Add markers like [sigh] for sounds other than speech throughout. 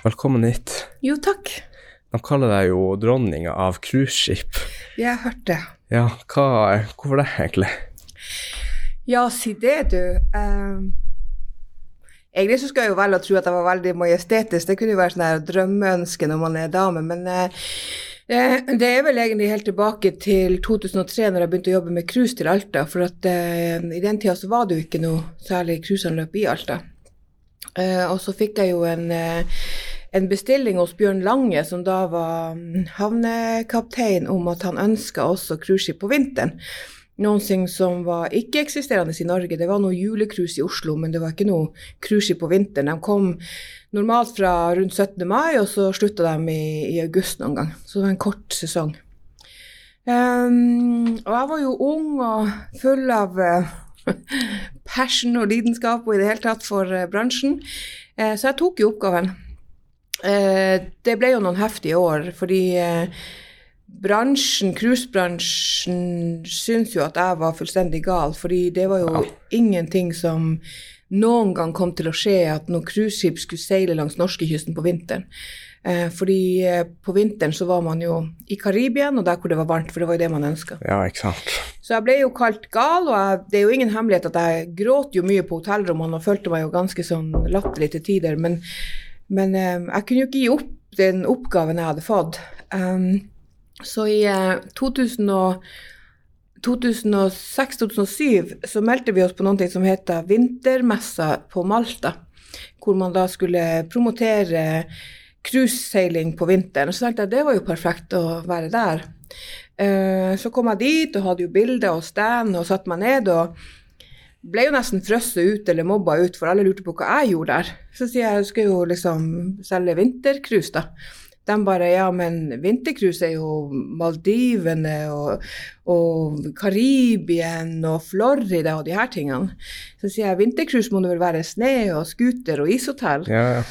Velkommen hit. Jo, takk. De kaller deg jo dronninga av cruiseskip. Jeg har hørt det. Ja, hva, hvorfor det, egentlig? Ja, si det, du. Um, egentlig så skal jeg jo velge å tro at jeg var veldig majestetisk. Det kunne jo være sånn her drømmeønske når man er dame, men uh, det er vel egentlig helt tilbake til 2003, når jeg begynte å jobbe med cruise til Alta. For at uh, i den tida så var det jo ikke noe særlig cruiseanløp i Alta. Uh, og så fikk jeg jo en, uh, en, bestilling hos Bjørn Lange, som da var mm, havnekaptein, om at han ønska også cruiseskip på vinteren. Noe som var ikke-eksisterende i Norge. Det var noe julecruise i Oslo, men det var ikke noe cruiseskip på vinteren. De kom normalt fra rundt 17. mai, og så slutta de i, i, august noen gang. Så det var en kort sesong. Um, og jeg var jo ung og full av uh, [laughs] passion og lidenskap og i det hele tatt for uh, bransjen. Uh, så jeg tok jo oppgaven. Uh, det ble jo noen heftige år, fordi bransjen, cruisebransjen, syns jo at jeg var fullstendig gal. Fordi det var jo ja. ingenting som noen gang kom til å skje at noen cruiseskip skulle seile langs norskekysten på vinteren. Eh, fordi eh, på vinteren så var man jo i Karibia, og der hvor det var varmt, for det var jo det man ønska. Ja, ikke sant. Så jeg ble jo kalt gal, og jeg, det er jo ingen hemmelighet at jeg gråt jo mye på hotellrommene og følte meg jo ganske sånn latterlig til tider. Men, men eh, jeg kunne jo ikke gi opp den oppgaven jeg hadde fått. Um, så i eh, 2006-2007 så meldte vi oss på noe som heter Vintermessa på Malta. Hvor man da skulle promotere cruiseseiling på vinteren. Så tenkte jeg det var jo perfekt å være der. Uh, så kom jeg dit og hadde jo bilder og stand og satte meg ned. og ble jo nesten frosset ut eller mobba ut, for alle lurte på hva jeg gjorde der. Så sier jeg jeg skal jo liksom selge vintercruise, da. De bare Ja, men vintercruise er jo Maldivene og, og Karibien og Florida og de her tingene. Så sier jeg vintercruise må det vel være sne og scooter og ishotell. Ja, ja.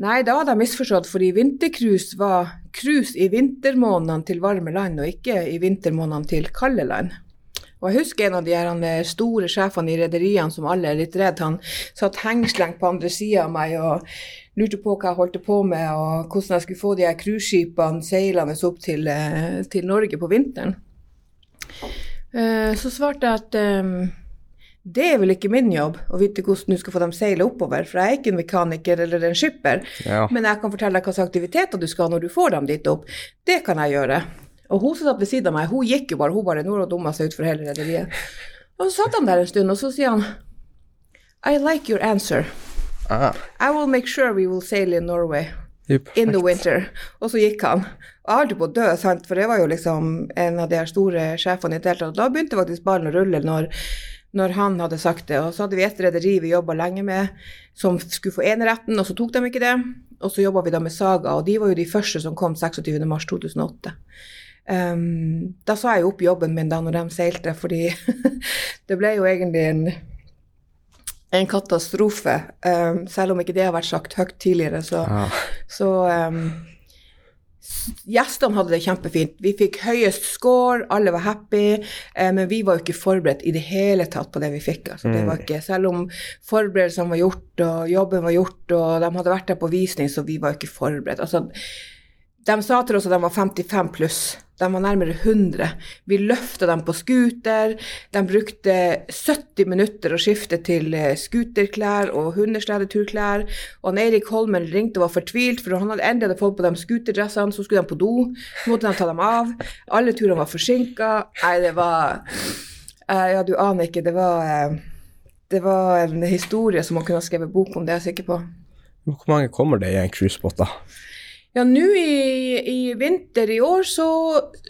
Nei, da hadde jeg misforstått, fordi vintercruise var cruise i vintermånedene til varme land, og ikke i vintermånedene til kalde land. Og jeg husker en av de her store sjefene i rederiene som alle er litt redd. Han satt hengslengt på andre sida av meg og lurte på hva jeg holdt på med, og hvordan jeg skulle få de her cruiseskipene seilende opp til, eh, til, Norge på vinteren. Eh, så svarte jeg at det er vel ikke min jobb å vite hvordan du skal få dem seile oppover, for jeg er ikke en mekaniker eller en skipper. Ja. Men jeg kan fortelle deg hvilke aktiviteter du skal ha når du får dem dit opp. Det kan jeg gjøre. Og hun som satt ved siden av meg, hun gikk jo bare, hun bare har dumma seg utfor hele rederiet. Og så satt han der en stund, og så sier han I like your answer. Ah. I will make sure we will sail in Norway in the winter. Og så gikk han. Og jeg holdt på å dø, sant? for det var jo liksom en av de store sjefene i det hele tatt. Da begynte faktisk ballen å rulle når når han hadde sagt det. Og så hadde vi et rederi vi jobba lenge med, som skulle få eneretten, og så tok de ikke det. Og så jobba vi da med Saga, og de var jo de første som kom 26.3.2008. Um, da sa jeg opp jobben min da når de seilte, fordi [laughs] det ble jo egentlig en, en katastrofe. Um, selv om ikke det har vært sagt høyt tidligere, så, ja. så um, Gjestene hadde det kjempefint. Vi fikk høyest score, alle var happy. Eh, men vi var jo ikke forberedt i det hele tatt på det vi fikk. Altså, det var mm. ikke, selv om forberedelsene var gjort og jobben var gjort, og de hadde vært der på visning, så vi var jo ikke forberedt. Altså, de sa til oss at de var 55 pluss. De var nærmere 100. Vi løfta dem på scooter. De brukte 70 minutter å skifte til eh, scooterklær og hundesledeturklær. Og Eirik Holmen ringte og var fortvilt, for han hadde endelig fått på dem scooterdressene. Så skulle de på do, så måtte de ta dem av. Alle turene var forsinka. Nei, det var uh, Ja, du aner ikke. Det var, uh, det var en historie som man kunne ha skrevet bok om, det er jeg sikker på. Hvor mange kommer det i en cruisebåt, da? Ja, nå i, i, vinter i år så,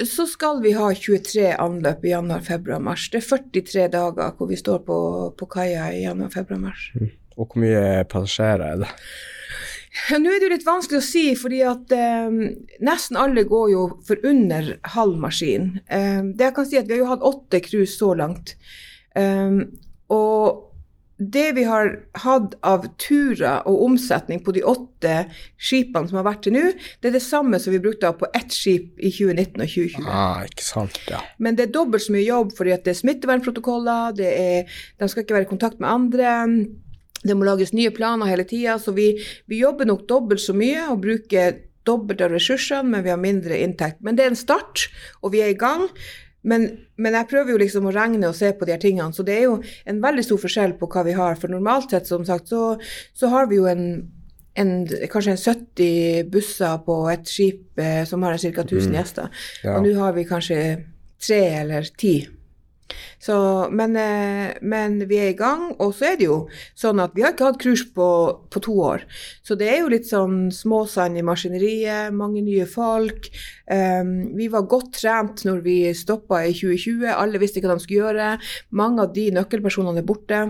så, skal vi ha 23 anløp i januar, februar, mars. Det er 43 dager hvor vi står på, på kaia i januar, februar, mars. Mm. Og hvor mye passasjerer er det? Ja, nå er det jo litt vanskelig å si, fordi at eh, nesten alle går jo for under halv maskin. Eh, det jeg kan si at Vi har jo hatt åtte cruise så langt. Eh, og det vi har hatt av turer og omsetning på de åtte skipene som har vært til nå, det er det samme som vi brukte på ett skip i 2019 og 2020. Ah, ikke sant, ja. Men det er dobbelt så mye jobb fordi det er smittevernprotokoller, det er, de skal ikke være i kontakt med andre. Det må lages nye planer hele tida, så vi, vi jobber nok dobbelt så mye og bruker dobbelt av ressursene, men vi har mindre inntekt. Men det er en start, og vi er i gang. Men, men, jeg prøver jo liksom å regne og se på de her tingene, så det er jo en veldig stor forskjell på hva vi har. For normalt sett, som sagt, så, så har vi jo en, en, kanskje en 70 busser på et skip eh, som har ca. 1000 mm. gjester. Ja. Og nå har vi kanskje tre eller ti. Så, men, eh, men, vi er i gang, og så er det jo sånn at vi har ikke hatt kurs på, på to år. Så det er jo litt sånn småsand i maskineriet, mange nye folk. Um, vi var godt trent når vi stoppa i 2020, alle visste hva de skulle gjøre. Mange av de nøkkelpersonene er borte.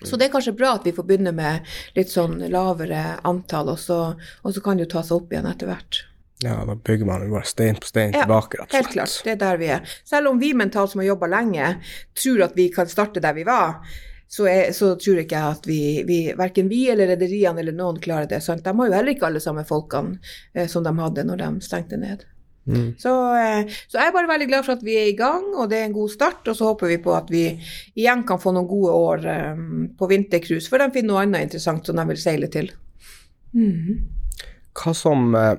Så det er kanskje bra at vi får begynne med litt sånn lavere antall, og så, og så kan det jo ta seg opp igjen etter hvert. Ja, da bygger man bare stein på stein ja, tilbake, rett og slett. Helt klart, det er der vi er. Selv om vi mentalt som har jobba lenge, tror at vi kan starte der vi var, så, er, så tror ikke jeg at vi, vi verken vi eller rederiene eller noen klarer det. Sant? De har jo heller ikke alle samme folkene eh, som de hadde når de stengte ned. Mm. Så, eh, så, jeg er bare veldig glad for at vi er i gang, og det er en god start. Og så håper vi på at vi igjen kan få noen gode år um, på vintercruise, for de finner noe annet interessant som de vil seile til. Mm. Hva som uh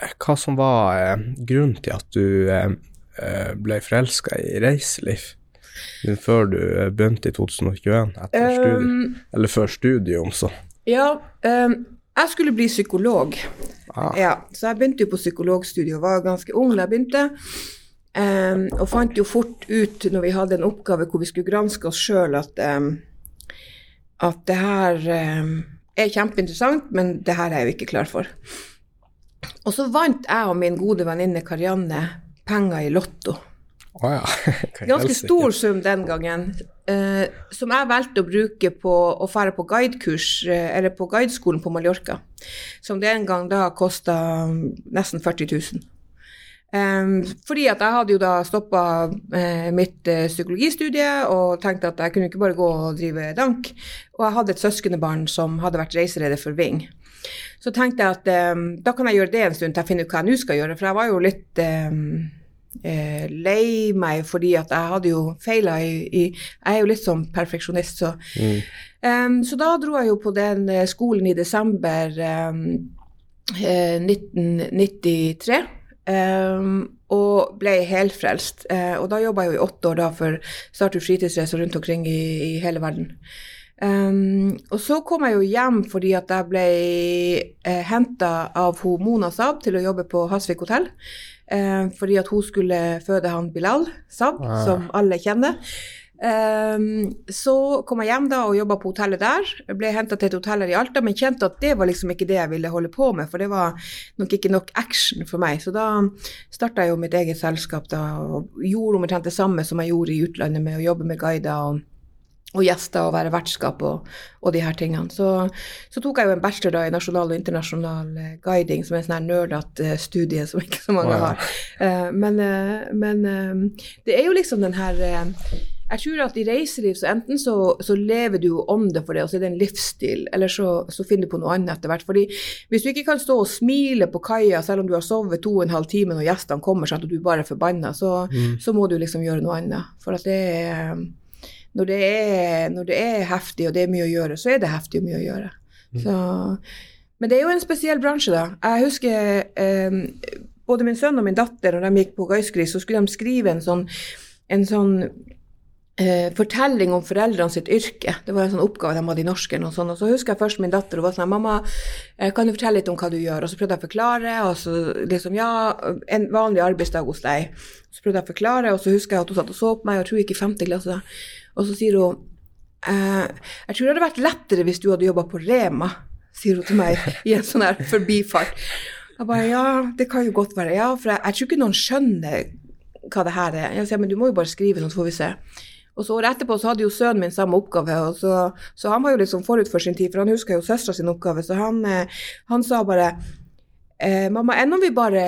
hva som var eh, grunnen til at du eh, eh ble forelska i reiseliv før du begynte i 2021, etter um, studiet, eller før studiet så? Ja, um, jeg skulle bli psykolog. Ah. Ja, så jeg begynte jo på psykologstudiet og var ganske ung da jeg begynte. Um, og fant jo fort ut når vi hadde en oppgave hvor vi skulle granske oss sjøl, at, um, at det her um, er kjempeinteressant, men det her er jeg jo ikke klar for. Og så vant jeg og min gode venninne Karianne penger i Lotto. Oh ja. [laughs] Ganske stor sum den gangen, eh, som jeg valgte å bruke på å fære på guidekurs, eh, eller på guideskolen på Mallorca, som den gang da kosta nesten 40 000. Um, fordi at jeg hadde jo da stoppa uh, mitt uh, psykologistudie og tenkte at jeg kunne ikke bare gå og drive dank. Og jeg hadde et søskenbarn som hadde vært reiseleder for Ving. Så tenkte jeg at um, da kan jeg gjøre det en stund til jeg finner ut hva jeg nå skal gjøre. For jeg var jo litt um, uh, lei meg fordi at jeg hadde jo feila i, i, Jeg er jo litt sånn perfeksjonist, så mm. um, Så da dro jeg jo på den uh, skolen i desember uh, 1993. og ble helfrelst. og da jobba jeg jo i åtte år da for Startup fritidsreiser rundt omkring i, i hele verden. Um, og så kom jeg jo hjem fordi at jeg ble eh, henta av hun Mona Saab til å jobbe på Hasvik hotell. Eh, fordi at hun skulle føde han Bilal Saab, ah. som alle kjenner. Um, så kom jeg hjem da og jobba på hotellet der. Jeg ble henta til et hotell her i Alta, men kjente at det var liksom ikke det jeg ville holde på med, for det var nok ikke nok action for meg. Så da starta jeg jo mitt eget selskap da, og gjorde omtrent det samme som jeg gjorde i utlandet med å jobbe med guider og og gjester og være vertskap og, og de her tingene. Så, så, tok jeg jo en bachelor da i nasjonal og internasjonal eh, guiding, som er en sånn nerdete uh, studie som ikke så mange har. Uh, men, uh, men det er jo liksom den her jeg tror at i reiseliv så enten så, så lever du om det for det, og så er det en livsstil, eller så, så finner du på noe annet etter hvert. Fordi hvis du ikke kan stå og smile på kaia selv om du har sovet to og en halv time når gjestene kommer, sånn at du bare er forbanna, så, mm. så må du liksom gjøre noe annet. For at det er når det, er, når det, er, heftig og det er mye å gjøre, så er det heftig og mye å gjøre. Mm. Så, men det er jo en spesiell bransje, da. Jeg husker eh, både min sønn og min datter, når de gikk på Gaiskri, så skulle de skrive en sånn, en sånn eh, fortelling om foreldrene sitt yrke. Det var en sånn oppgave de hadde i norsken. Og sånn, og så husker jeg først min datter hun var sånn 'Mamma, eh, kan du fortelle litt om hva du gjør?' Og så prøvde jeg å forklare, og så liksom 'Ja, en vanlig arbeidsdag hos deg'. Så prøvde jeg å forklare, og så husker jeg at hun satt og så på meg, og tror jeg gikk i femte klasse. Og så sier hun eh, Jeg tror det hadde vært lettere hvis du hadde jobba på Rema, sier hun til meg i en sånn her forbifart. Jeg bare ja, det kan jo godt være. Ja, for jeg, jeg tror ikke noen skjønner hva det her er. Jeg sier, men du må jo bare skrive noe, så får vi se. Og så Året etterpå så hadde jo sønnen min samme oppgave, og så, så han var jo liksom forut for sin tid, for han huska jo søstera sin oppgave, så han, eh, han sa bare eh, Mamma, enn om vi bare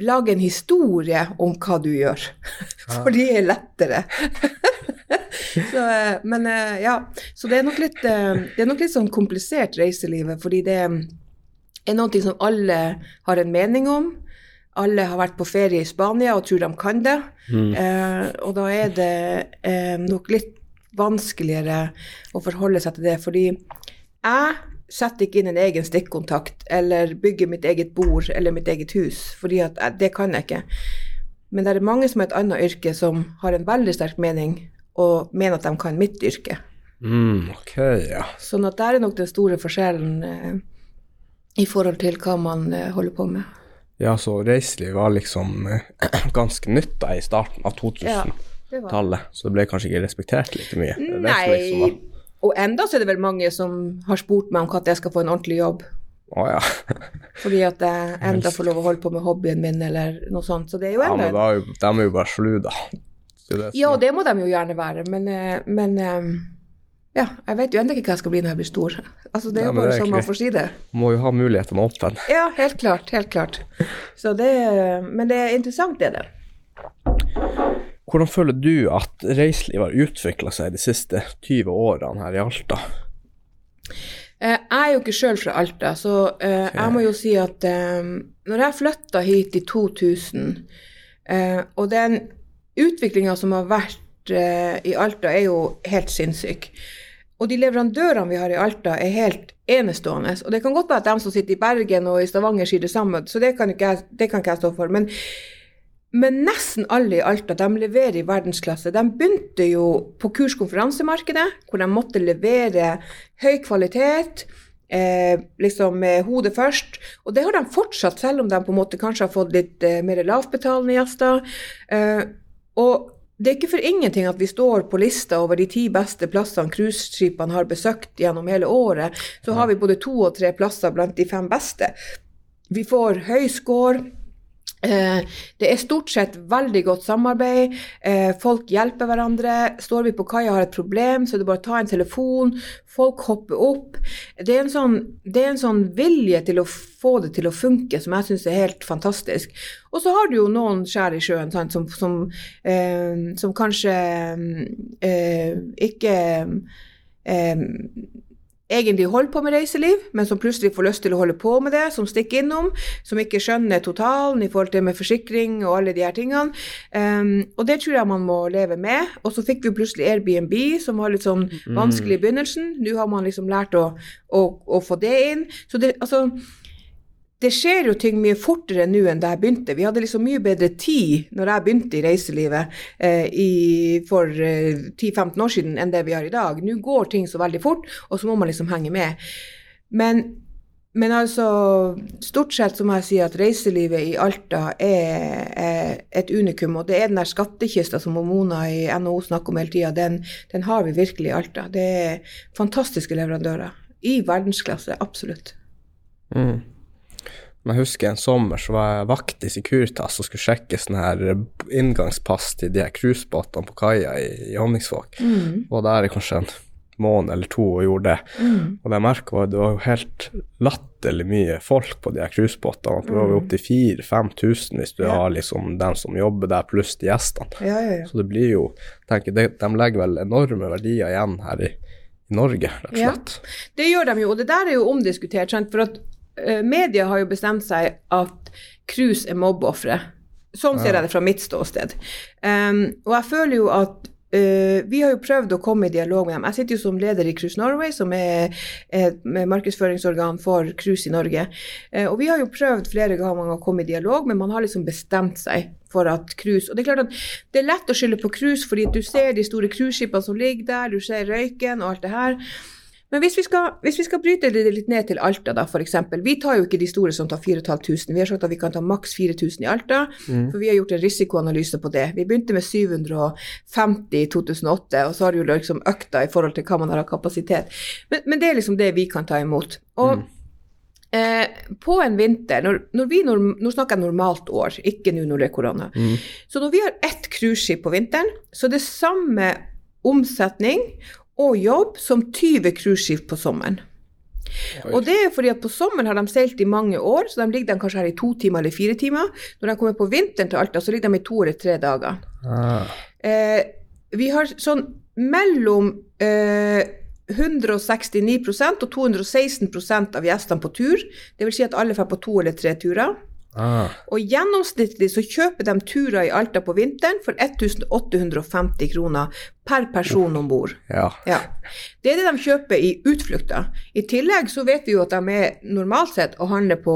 lager en historie om hva du gjør? [laughs] For det er lettere. [laughs] [laughs] så, eh, men eh, ja, så det er nok litt, eh, det er nok litt sånn komplisert reiselivet, fordi det er noe som alle har en mening om. Alle har vært på ferie i Spania og tror de kan det. Mm. Eh, og da er det eh, nok litt vanskeligere å forholde seg til det. Fordi jeg setter ikke inn en egen stikkontakt eller bygger mitt eget bord eller mitt eget hus, fordi at jeg, det kan jeg ikke. Men det er mange som har et annet yrke, som har en veldig sterk mening og mener at de kan mitt yrke. Mm, ok, ja. Sånn at der er nok den store forskjellen eh, i forhold til hva man eh, holder på med. Ja, så reiseliv var liksom eh, [clears throat] ganske nytt da i starten av 2000-tallet, ja, så det ble kanskje ikke respektert like mye. Nei, liksom og enda så er det vel mange som har spurt meg om når jeg skal få en ordentlig jobb. Å ja. Fordi at jeg [laughs] enda får lov å holde på med hobbyen min, eller noe sånt. Så det er jo ja enda men da er jo, de er jo bare slu, da. Er som Ja, det må de jo gjerne være, men, eh, men eh, ja, jeg vet jo ennå ikke hva jeg skal bli når jeg blir stor. [laughs] Altså, det er jo bare sånn man får si det. Må jo ha mulighetene åpne. [laughs] Ja, helt klart, helt klart. Så det, men det er interessant, det er det. Hvordan føler du at reiselivet har utvikla seg de siste 20 årene her i Alta? Eh, Jeg er jo ikke sjøl fra Alta, så jeg må jo si at når jeg flytta hit i 2000, eh, og den utviklinga som har vært eh, i Alta, er jo helt sinnssyk. Og de leverandørene vi har i Alta, er helt enestående. Og det kan godt være at de som sitter i Bergen og i Stavanger sier det samme, så det kan ikke jeg, kan ikke jeg stå for. Men, men nesten alle i Alta de leverer i verdensklasse. De begynte jo på kurskonferansemarkedet, hvor de måtte levere høy kvalitet. Eh, liksom med hodet først. Og det har de fortsatt, selv om de på en måte kanskje har fått litt eh, mer lavbetalende gjester. Eh, og det er ikke for ingenting at vi står på lista over de ti beste plassene cruiseskipene har besøkt gjennom hele året. Så har vi både to og tre plasser blant de fem beste. Vi får høy score. Eh, det er stort sett veldig godt samarbeid. Eh, folk hjelper hverandre. Står vi på kaia og har et problem, så er det bare å ta en telefon. Folk hopper opp. Det er en sånn, er en sånn vilje til å få det til å funke som jeg syns er helt fantastisk. Og så har du jo noen skjær i sjøen sant, som, som, eh, som kanskje eh, ikke eh, egentlig holder på med reiseliv, men som plutselig får lyst til å holde på med det, som stikker innom, som ikke skjønner totalen i forhold til med forsikring og alle de her tingene. Um, og det tror jeg man må leve med. Og så fikk vi plutselig Airbnb, som var litt sånn vanskelig i begynnelsen. Nå har man liksom lært å, å, å få det inn. Så det, altså det skjer jo ting mye fortere nå enn da jeg begynte. Vi hadde liksom mye bedre tid når jeg begynte i reiselivet eh, i, for eh, 10-15 år siden enn det vi har i dag. Nå går ting så veldig fort, og så må man liksom henge med. Men, men altså, stort sett så må jeg si at reiselivet i Alta er, er et unikum. Og det er den der skattkista som Mona i NHO snakker om hele tida, den, den har vi virkelig i Alta. Det er fantastiske leverandører. I verdensklasse, absolutt. Mm. Men jeg husker en sommer så var jeg vakt i Securitas og skulle sjekke sånn her inngangspass til de her cruisebåtene på kaia i, i Honningsvåg. Mm. Og der i kanskje en måned eller to og gjorde det. Mm. Og det jeg merka, var at det var jo helt latterlig mye folk på de her cruisebåtene. Det var jo opptil 4000-5000 hvis du Ja. har liksom den som jobber der, pluss de gjestene. Ja, ja, ja. Så det blir jo tenker, de, de legger vel enorme verdier igjen her i, i Norge, rett og Ja. slett. Det gjør de jo, og det der er jo omdiskutert. Sant? For at media har jo bestemt seg at cruise er mobbeofre. Sånn ser jeg det fra mitt ståsted. Um, og jeg føler jo at Uh, vi har jo prøvd å komme i dialog med dem. Jeg sitter jo som leder i Cruise Norway, som er et markedsføringsorgan for cruise i Norge. Uh, og vi har jo prøvd flere ganger å komme i dialog, men man har liksom bestemt seg for at cruise Og det er klart at det er lett å skylde på cruise, fordi du ser de store cruiseskipene som ligger der, du ser røyken og alt det her. Men hvis vi, skal, hvis vi skal bryte det litt ned til Alta, da, f.eks. Vi tar jo ikke de store som tar 4500. Vi har sagt at vi kan ta maks 4000 i Alta, for vi har gjort en risikoanalyse på det. Vi begynte med 750 i 2008, og så har det jo liksom økta i forhold til hva man har av kapasitet. Men, men det er liksom det vi kan ta imot. Og eh, på en vinter, når, når vi, norm, nå snakker jeg normalt år, ikke nå når det er korona, så når vi har ett cruiseskip på vinteren, så er det samme omsetning og jobb som 20 cruiseskip på sommeren. Oi. Og det er fordi at på sommeren har de seilt i mange år, så de ligger de kanskje her i to timer eller fire timer. Når de kommer på vinteren til Alta, så ligger de i to eller tre dager. Ah. Eh, vi har sånn mellom eh, 169% og 216% av gjestene på tur. Det vil si at alle får på to eller tre turer. Ah, Og gjennomsnittlig så kjøper de turer i Alta på vinteren for 1850 kroner per person om bord. ja. Ja. Det er det de kjøper i utflukter. I tillegg så vet vi jo at de er normalt sett å handle på,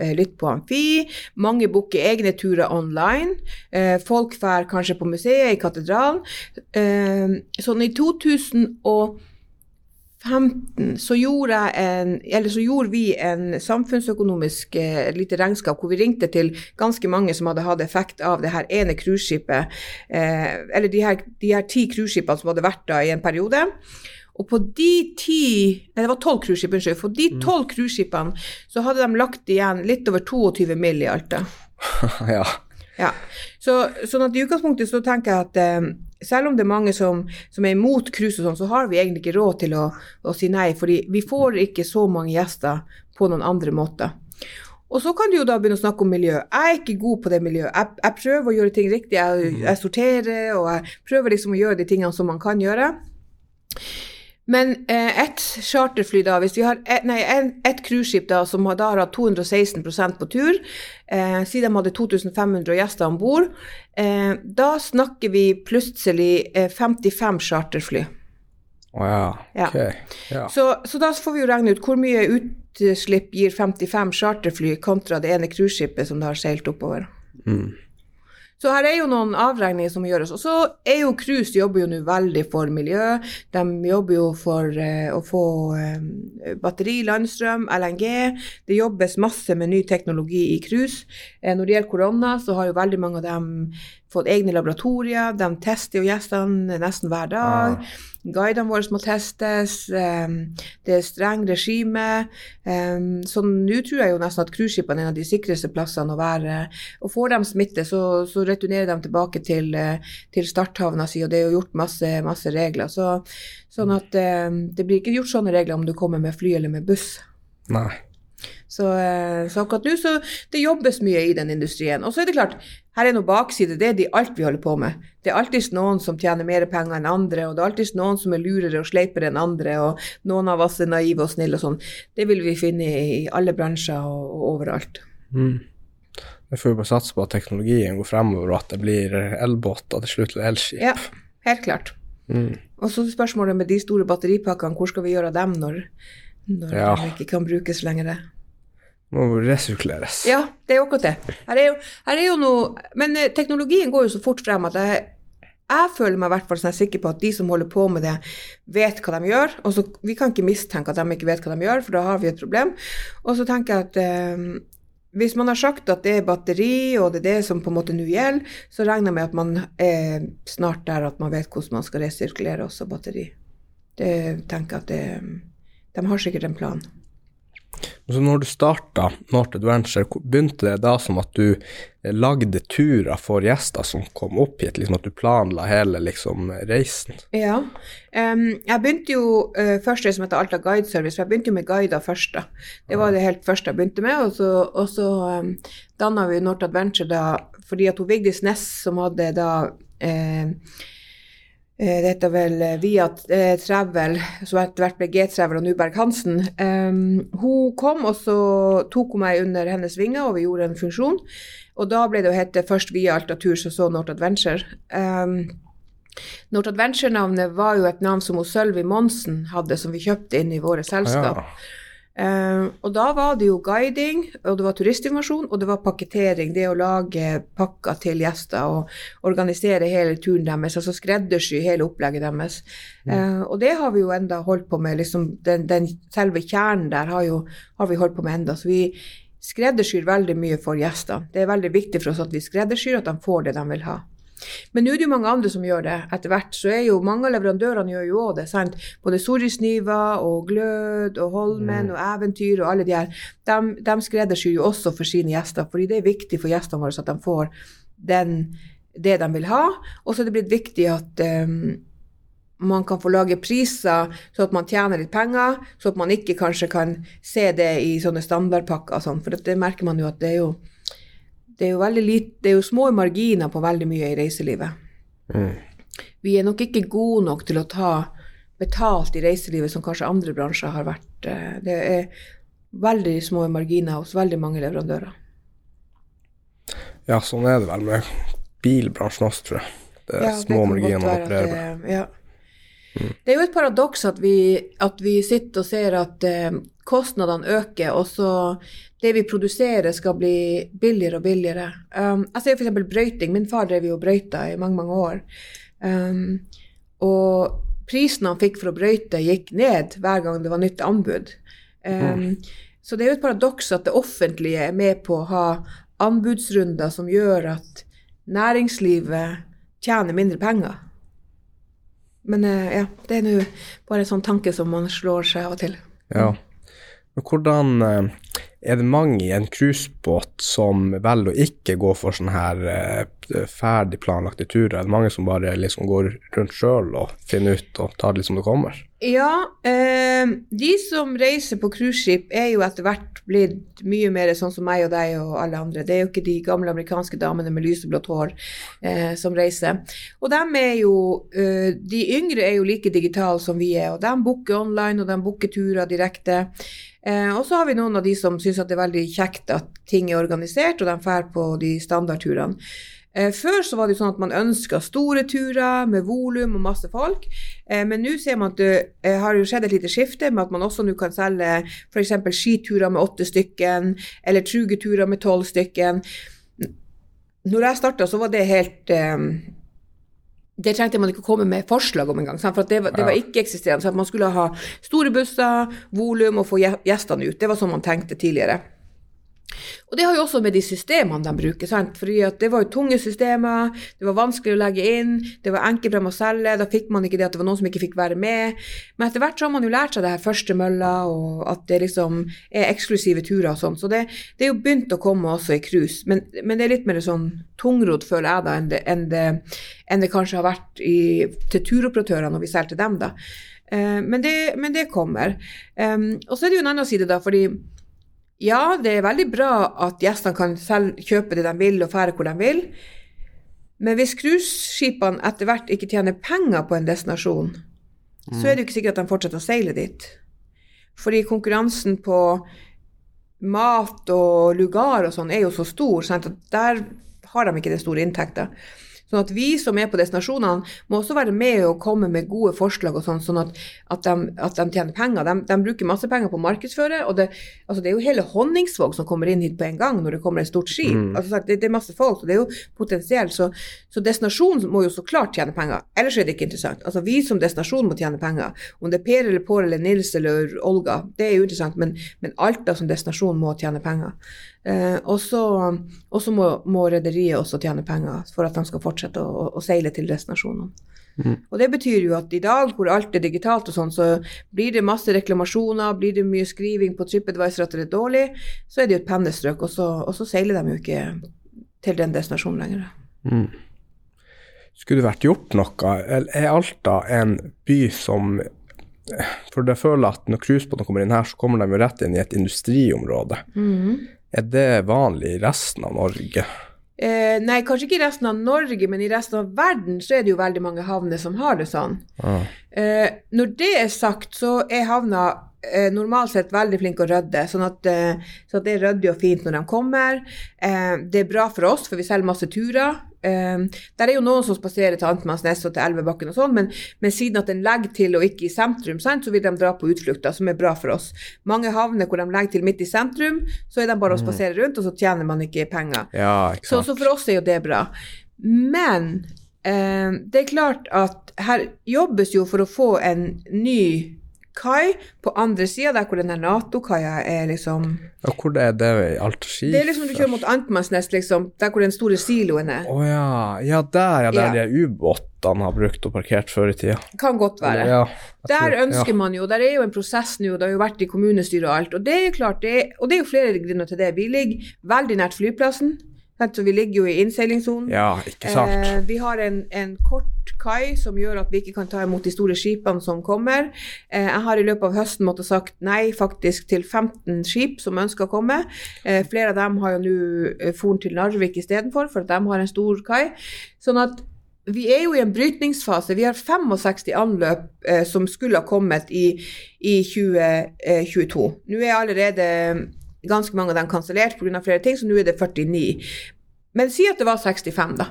eh, litt på amfi. Mange booker egne turer online. Eh, folk drar kanskje på museet, i katedralen. Eh, sånn i 2015 så gjorde, en, eller så gjorde vi en samfunnsøkonomisk eh, lite regnskap hvor vi ringte til ganske mange som hadde hatt effekt av det her ene cruiseskipet, eh, eller de her, de her ti cruiseskipene som hadde vært da i en periode. Og på de ti Nei, det var tolv cruiseskip, unnskyld. For de tolv cruiseskipene så hadde de lagt igjen litt over 22 mill. i Alta. [laughs] ja. Ja. Så, sånn at i utgangspunktet så tenker jeg at eh, selv om det er mange som, som er imot cruise og sånn, så har vi egentlig ikke råd til å, å si nei, fordi vi får ikke så mange gjester på noen andre måter. Og så kan du jo da begynne å snakke om miljø. Jeg er ikke god på det miljøet. Jeg, jeg prøver å gjøre ting riktig. Jeg, jeg sorterer, og jeg prøver liksom å gjøre de tingene som man kan gjøre. Men eh, ett charterfly, da, hvis vi har et, nei, ett cruiseskip da, som har, da har hatt 216% på tur, eh, siden de hadde 2500 gjester om bord, eh, da snakker vi plutselig eh, 55 charterfly. Å ja. Ja. Ok. Ja. Så, så da får vi jo regne ut hvor mye utslipp gir 55 charterfly kontra det ene cruiseskipet som det har seilt oppover. Mm. Så her er jo noen avregninger som må gjøres. Og så er jo Cruise jobber jo nå veldig for miljø. De jobber jo for eh, å få eh, batteri, landstrøm, LNG. Det jobbes masse med ny teknologi i cruise. Eh, når det gjelder korona, så har jo veldig mange av dem fått egne laboratorier. De tester jo gjestene nesten hver dag. Guidene våre må testes. eh, det er streng regime. eh, så nå tror jeg jo nesten at cruiseskipene er en av de sikreste plassene å være. Og får de smitte, så, så returnerer de tilbake til, eh, til starthavna si, og det er jo gjort masse, masse regler. Så, sånn at det blir ikke gjort sånne regler om du kommer med fly eller med buss. Nei. Så, eh, så akkurat nå så det jobbes mye i den industrien. Og så er det klart, her er noe bakside. Det er de alt vi holder på med. Det er alltid noen som tjener mer penger enn andre, og det er alltid noen som er lurere og sleipere enn andre, og noen av oss er naive og snille og sånn. Det vil vi finne i alle bransjer og, og overalt. Mm. Vi får jo bare satse på at teknologien går fremover, og at det blir elbåter til slutt, eller elskip. Ja, helt klart. Mm. Og så spørsmålet med de store batteripakkene, hvor skal vi gjøre av dem når, når Ja. de ikke kan brukes lenger? Må resirkuleres. Ja, det er jo akkurat det. Her er jo, her er jo noe Men eh, teknologien går jo så fort frem at jeg, jeg føler meg i hvert fall sånn sikker på at de som holder på med det, vet hva de gjør. Og så, vi kan ikke mistenke at de ikke vet hva de gjør, for da har vi et problem. Og så tenker jeg at eh, hvis man har sagt at det er batteri, og det er det som på en måte nå gjelder, så regner jeg med at man er snart der at man vet hvordan man skal resirkulere også batteri. Det tenker jeg at det, De har sikkert en plan. Så når du starta North Adventure, begynte det da som at du eh, lagde turer for gjester som kom opp hit, liksom at du planla hele liksom reisen? Ja. um, jeg begynte jo uh, først det som heter Alta Guide Service, for jeg begynte jo med guider først. da. Det var det helt første jeg begynte med. Og så, og så um, danna vi North Adventure da, fordi at hun Vigdis Næss, som hadde da eh, det heter vel eh, Via eh, Travel, som etter hvert ble G-Travel og Nuberg Hansen. Um, hun kom, og så tok hun meg under hennes vinger, og vi gjorde en funksjon. Og da ble det å hete først Via Alta Tours og så North Adventure. Um, North Adventure-navnet var jo et navn som hun Sølvi Monsen hadde, som vi kjøpte inn i våre selskap. Ja. Eh, og da var det jo guiding, og det var turistinformasjon, og det var pakketering. Det å lage pakker til gjester og organisere hele turen deres, altså skreddersy hele opplegget deres. Eh, og det har vi jo enda holdt på med. liksom den, den Selve kjernen der har, jo, har vi holdt på med enda. Så vi skreddersyr veldig mye for gjestene. Det er veldig viktig for oss at vi skreddersyr, at de får det de vil ha. Men nå er det jo mange andre som gjør det. Etter hvert så er jo mange av leverandørene gjør jo òg det. sant? Både Sorisniva og Glød og Holmen og Eventyr og alle de her. De, de skreddersyr jo også for sine gjester, fordi det er viktig for gjestene våre at de får den, det de vil ha. Og så er det blitt viktig at um, man kan få lage priser så at man tjener litt penger, så at man ikke kanskje kan se det i sånne standardpakker og sånn, for det merker man jo at det er jo det er jo veldig lite, det er jo små marginer på veldig mye i reiselivet. Mm. Vi er nok ikke gode nok til å ta betalt i reiselivet som kanskje andre bransjer har vært. Eh, Det er veldig små marginer hos veldig mange leverandører. Ja, sånn er det vel med bilbransjen også, tror jeg. Det er Ja, det små kan marginer man opererer med. det- Ja. Det er jo et paradoks at vi, at vi sitter og ser at eh, kostnadene øker, og så det vi produserer skal bli billigere og billigere. Um, jeg ser f.eks. brøyting. Min far drev jo og brøyta i mange, mange år. Um, og prisen han fikk for å brøyte, gikk ned hver gang det var nytt anbud. Um, Så det er jo et paradoks at det offentlige er med på å ha anbudsrunder som gjør at næringslivet tjener mindre penger. Men eh, ja, det er nå bare en sånn tanke som man slår seg av og til. Ja. Men hvordan eh, Er det mange i en cruisebåt som velger å ikke gå for sånne her eh, ferdig planlagte turer? Er det mange som bare liksom går rundt sjøl og finner ut og tar det litt som det kommer? Ja, eh, de som reiser på cruiseskip er jo etter hvert blitt mye mer sånn som meg og deg og alle andre. Det er jo ikke de gamle amerikanske damene med lyseblått hår eh, som reiser. Og dem er jo, eh, de yngre er jo like digitale som vi er, og de booker online og de booker turer direkte. Eh, og så har vi noen av de som syns det er veldig kjekt at ting er organisert, og de drar på de standardturene. Eh, Før så var det jo sånn at man ønska store turer med volum og masse folk, eh, men nå ser man at det eh, har jo skjedd et lite skifte med at man også nå kan selge f.eks. skiturer med åtte stykken, eller trugeturer med tolv stykken. Når jeg starta, så var det helt eh, det trengte man ikke komme med forslag om engang, for det, var- det var ikke-eksisterende. så at Man skulle ha store busser, volum og få gje- gjestene ut. Det var sånn man tenkte tidligere. Og det har jo også med de systemene de bruker. sant? Fordi Det var jo tunge systemer, det var vanskelig å legge inn, det var enkelt dem å selge. Da fikk man ikke det at det var noen som ikke fikk være med. Men etter hvert så har man jo lært seg det her første mølla, og at det liksom er eksklusive turer og sånn. Så det, det er jo begynt å komme også i cruise. Men, men det er litt mer sånn tungrodd, føler jeg, da, enn det, enn det, enn det kanskje har vært i, til turoperatørene når vi selger til dem, da. Eh, men, det, men det kommer. Um, og så er det jo en annen side, da, fordi ja, det er veldig bra at gjestene kan selv kjøpe det de vil og fære hvor de vil. Men hvis cruiseskipene etter hvert ikke tjener penger på en destinasjon, så er det jo ikke sikkert at de fortsetter å seile dit. Fordi konkurransen på mat og lugar og sånn er jo så stor, sant? at der har de ikke den store inntekta. Sånn at vi som er på destinasjonene, må også være med og komme med gode forslag, og sånn, sånn at, at, de, at de tjener penger. De, de bruker masse penger på å markedsføre, og det, altså det er jo hele Honningsvåg som kommer inn hit på en gang når det kommer et stort skip. Mm. Altså, det, det er masse folk, så det er jo potensielt. Så, så destinasjonen må jo så klart tjene penger, ellers er det ikke interessant. Altså Vi som destinasjon må tjene penger. Om det er Per eller Pål eller Nils eller Olga, det er jo interessant, men, men Alta som destinasjon må tjene penger. Eh, og så må, må rederiet også tjene penger for at de skal fortsette å, å, å seile til destinasjonene. Mm. Og det betyr jo at i dag hvor alt er digitalt og sånn, så blir det masse reklamasjoner, blir det mye skriving på TripAdvisor at det er dårlig, så er det jo et pennestrøk, og så, og så seiler de jo ikke til den destinasjonen lenger. Mm. Skulle det vært gjort noe? Eller Er Alta en by som For jeg føler at når cruisebåtene kommer inn her, så kommer de jo rett inn i et industriområde. Er det vanlig i resten av Norge? Eh, nei, kanskje ikke i resten av Norge, men i resten av verden så er det jo veldig mange havner som har det sånn. Ah. Eh, når det er sagt, så er havna eh, normalt sett veldig flinke å rydde, sånn at, eh, så at det er ryddig og fint når de kommer. Eh, det er bra for oss, for vi selger masse turer. Eh, der er jo noen som spaserer til Antmannsnes og til Elvebakken og sånn, men, men siden at den legger til og ikke i sentrum, sant, så vil de dra på utflukter, som er bra for oss. Mange havner hvor de legger til midt i sentrum, så er de bare å spasere rundt, og så tjener man ikke penger. Ja, ikke Så, så for oss er jo det bra. Men eh, det er klart at her jobbes jo for å få en ny kai på andre sida, der hvor den her Nato-kaia er liksom Ja, hvor er det i Alta-ski? Det er liksom du kjører mot Antmannsnes, liksom, der hvor den store siloen er. Å ja. ja, der ja, der Ja. de ubåtene har brukt og parkert før i tida. Kan godt være. Ja, Der ønsker man jo, der er jo en prosess nå, det har jo vært i kommunestyret og alt. Og det er jo klart, det, og det er jo flere grunner til det. Vi ligger veldig nært flyplassen, så vi ligger jo i innseilingssonen. Ja, ja ikke sant? Eh, vi har en, en kort kai som gjør at vi ikke kan ta imot de store skipene som kommer. Eh, jeg har i løpet av høsten måttet sagt nei faktisk til 15 skip som ønsker å komme. Eh, flere av dem har jo nå eh, foren til Narvik istedenfor, for at de har en stor kai. Sånn at vi er jo i en brytningsfase. Vi har 65 anløp eh, som skulle ha kommet i, i 2022. Nå er allerede ganske mange av dem kansellert pga. flere ting, så nå er det 49. Men si at det var 65, da.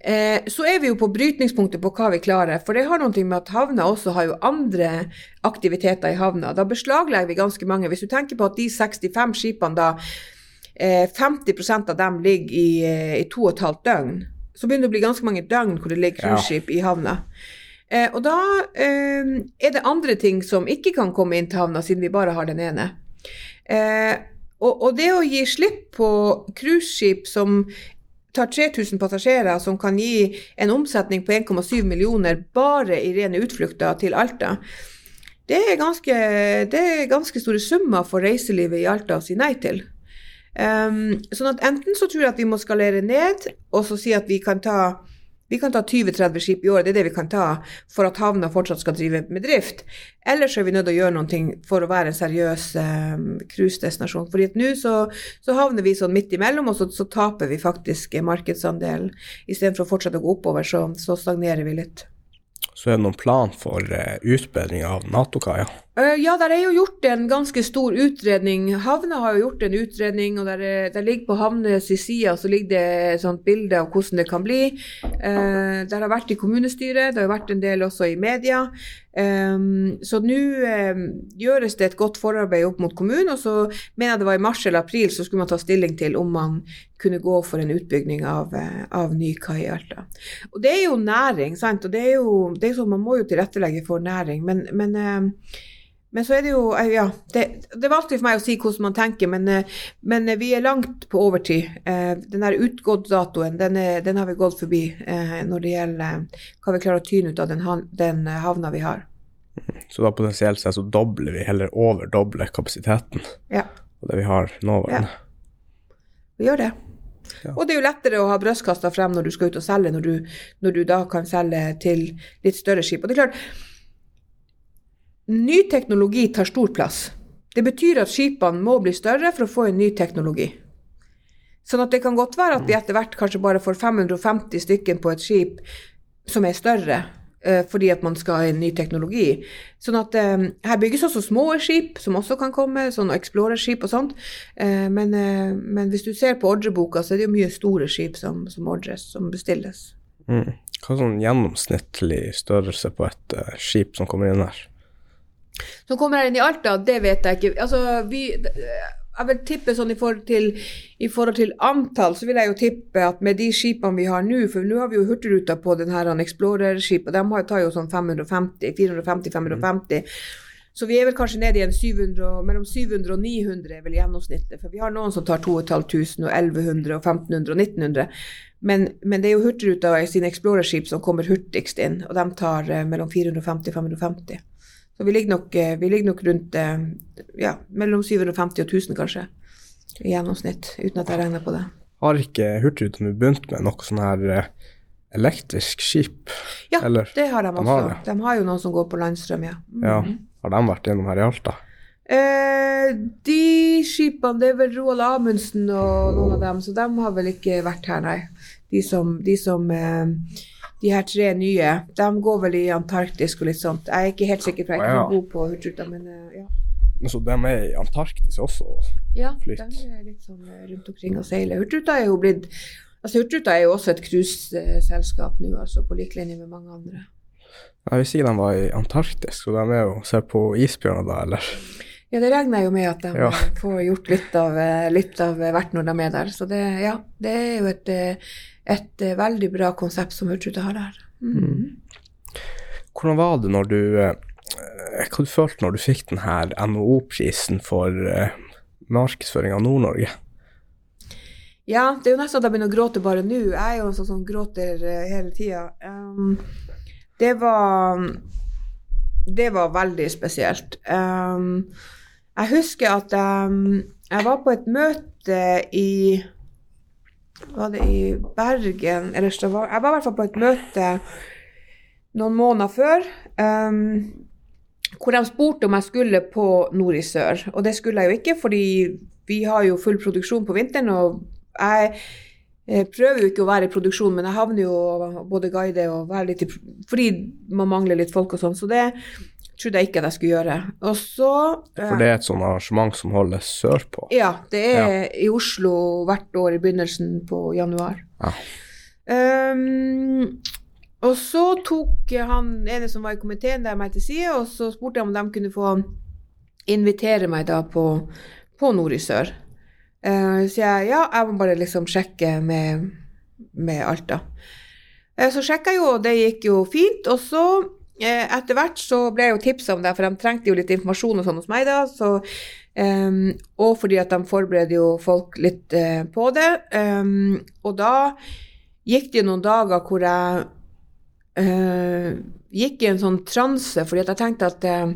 Eh, så er vi jo på brytningspunktet på hva vi klarer. For det har noe med at havna også har jo andre aktiviteter i havna. Da beslaglegger vi ganske mange. Hvis du tenker på at de 65 skipene da, eh, 50% av dem ligger i, eh, i to og et halvt døgn, så begynner det å bli ganske mange døgn hvor det ligger cruiseskip i havna. Eh, og da eh, er det andre ting som ikke kan komme inn til havna, siden vi bare har den ene. Eh, og, og, det å gi slipp på cruiseskip som tar 3000 passasjerer, som kan gi en omsetning på 1,7 millioner bare i rene utflukter til Alta, det er, ganske, det er ganske store summer for reiselivet i Alta å si nei til. Um, sånn at enten så tror jeg at vi må skalere ned, og så si at vi kan ta vi kan ta 20-30 skip i året, det er det vi kan ta for at havna fortsatt skal drive med drift. Ellers er vi nødt til å gjøre noe for å være en seriøs eh, cruisedestinasjon. Eh, fordi nå så, så, havner vi sånn midt imellom, og så, så taper vi faktisk markedsandelen. Istedenfor å fortsette å gå oppover, så, så stagnerer vi litt. Så er det noen plan for uh, utbedring av Nato-kaia? Uh, ja, der er jo gjort en ganske stor utredning. Havna har jo gjort en utredning, og der, der ligger på havnes side så ligger det et sånt bilde av hvordan det kan bli. Uh, der har vært i kommunestyret, det har vært en del også i media. Um, så nå um, gjøres det et godt forarbeid opp mot kommunen, og så mener jeg det var i mars eller april så skulle man ta stilling til om man kunne gå for en utbygging av, av ny kai i Alta. Og det er jo næring, sant. Og det er jo, det er sånn, man må jo tilrettelegge for næring. men, men um, men så er det jo eh, Ja, det, det, er vanskelig for meg å si hvordan man tenker, men, eh, men vi er langt på overtid. Eh, den der utgått-datoen, den, den, har vi gått forbi når det gjelder hva vi klarer å tyne ut av den, den havna vi har. Så da potensielt sett så dobler vi, heller overdobler kapasiteten ja. av det vi har nå? Ja. Vi gjør det. Ja. Og det er jo lettere å ha brystkassa frem når du skal ut og selge, når du, når du da kan selge til litt større skip. Og det er klart, Ny teknologi tar stor plass. Det betyr at skipene må bli større for å få en ny teknologi. Sånn at det kan godt være at vi etter hvert kanskje bare får 550 stykker på et skip som er større, eh, fordi at man skal ha en ny teknologi. Sånn at eh, her bygges også små skip som også kan komme, sånn Explorer-skip og sånt. Eh, men, eh, men, hvis du ser på ordreboka, så er det jo mye store skip som, som ordres, som bestilles. Mm. Hva er sånn gjennomsnittlig størrelse på et uh, skip som kommer inn her? Som kommer her inn i Alta, det vet jeg ikke. Altså, vi, jeg vil tippe sånn i forhold, til, i forhold til antall, så vil jeg jo tippe at med de skipene vi har nå, for nå har vi jo Hurtigruta på den her Explorer-skipet, de tar jo sånn 550, 450-550. Så vi er vel kanskje nede i en 700, mellom 700 og 900 er vel gjennomsnittet. For vi har noen som tar 2500 og 1100 og 1500 og 1900. Men, men det er jo Hurtigruta i sine Explorer-skip som kommer hurtigst inn, og de tar eh, mellom 450 og 550. Så vi ligger nok, eh, vi ligger nok rundt eh, ja, mellom 750 og 1000, kanskje, i gjennomsnitt, uten at jeg regner på det. Har ikke Hurtigruten begynt med noe sånn her eh, elektrisk skip? Ja, Eller? det har de, de også. Har de har jo noen som går på landstrøm, ja. Mm. ja. Har de vært gjennom her i Alta? Eh, de skipene, det er vel Roald Amundsen og noen av dem, så de har vel ikke vært her, nei. De som, de som eh, de her tre nye, de går vel i Antarktis og litt sånt. Jeg er ikke helt sikker, for jeg er ikke god på Hurtigruta, men uh, ja. Så de er i Antarktis også? Ja, flytt. de er litt sånn eh, rundt omkring og seiler. Hurtigruta er jo blitt Altså, Hurtigruta er jo også et cruiseselskap nå, altså, på lik linje med mange andre. Jeg vil ikke de var i Antarktis, så de er jo ser på isbjørner da, eller? Ja, det regner jeg jo med at de ja. får gjort litt av, eh, litt av hvert når de er der. Så det, ja, det er jo et et uh, veldig bra konsept som Hurtigruten har der. Mm. Mm. Hvordan var det når du Hva du følte når du fikk denne NHO-prisen for markedsføring av Nord-Norge? Ja, det er jo nesten at jeg begynner å gråte bare nå. Jeg er jo en sånn som gråter hele tida. Um, det var Det var veldig spesielt. Um, jeg husker at um, jeg var på et møte i var det i Bergen eller Stavanger Jeg var i hvert fall på et møte noen måneder før. Um, hvor de spurte om jeg skulle på Nord i sør. Og det skulle jeg jo ikke, fordi vi har jo full produksjon på vinteren. Og jeg, jeg prøver jo ikke å være i produksjon, men jeg havner jo både guide og være litt i Fordi man mangler litt folk og sånn. Så det trodde jeg ikke at jeg skulle gjøre. Og så eh, For det er et sånt arrangement som holdes sørpå. Ja, det er i Oslo hvert år i begynnelsen på januar. Ja. Um, og så tok han ene som var i komiteen, der meg til side, og så spurte jeg om de kunne få invitere meg da på, på Nord i Sør. Uh, så jeg ja, jeg må bare liksom sjekke med, med Alta. Uh, så sjekka jeg jo, og det gikk jo fint. Og så etter hvert så ble jeg jo tipsa om det, for de trengte jo litt informasjon og sånn hos meg da. Så, um, og fordi at de forbereder jo folk litt uh, på det. Um, og da gikk det jo noen dager hvor jeg uh, gikk i en sånn transe, fordi at jeg tenkte at uh,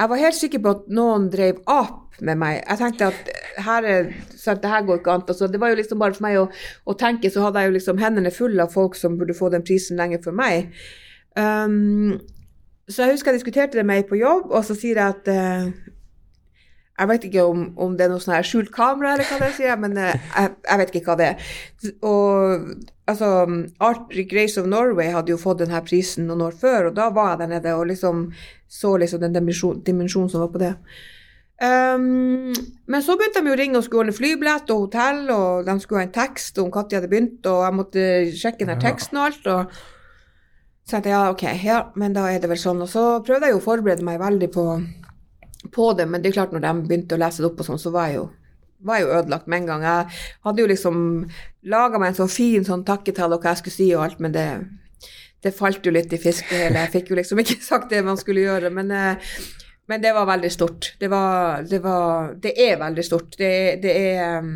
jeg var helt sikker på at noen drev ap med meg. Jeg tenkte at her er, sant, det her går ikke an. Altså, det var jo liksom bare for meg å, å, tenke, så hadde jeg jo liksom hendene fulle av folk som burde få den prisen lenge før meg. Um, så jeg husker jeg diskuterte det med ei på jobb, og så sier jeg at uh, Jeg vet ikke om, om det er noe sånn her skjult kamera, eller hva det sier, men uh, jeg, jeg, vet ikke hva det er. Og altså, Arctic Race of Norway hadde jo fått denne prisen noen år før, og da var jeg der nede og liksom så liksom den dimensjonen dimensjon som var på det. Um, men så begynte de jo å ringe og skulle ordne flybillett og hotell, og de skulle ha en tekst om når de hadde begynt, og jeg måtte sjekke den teksten og alt. og så jeg ja, ok, ja, men da er det vel sånn. Og så prøvde jeg jo å forberede meg veldig på, på det, men det er klart når de begynte å lese det opp og sånn, så var jeg jo var jo ødelagt med en gang. Jeg hadde jo liksom laga meg en så fin sånn takketale og hva jeg skulle si og alt, men det, det falt jo litt i fisk hele. Jeg fikk jo liksom ikke [laughs] sagt det man skulle gjøre, men, eh, men det var veldig stort. Det var Det, var, det er veldig stort. Det, det er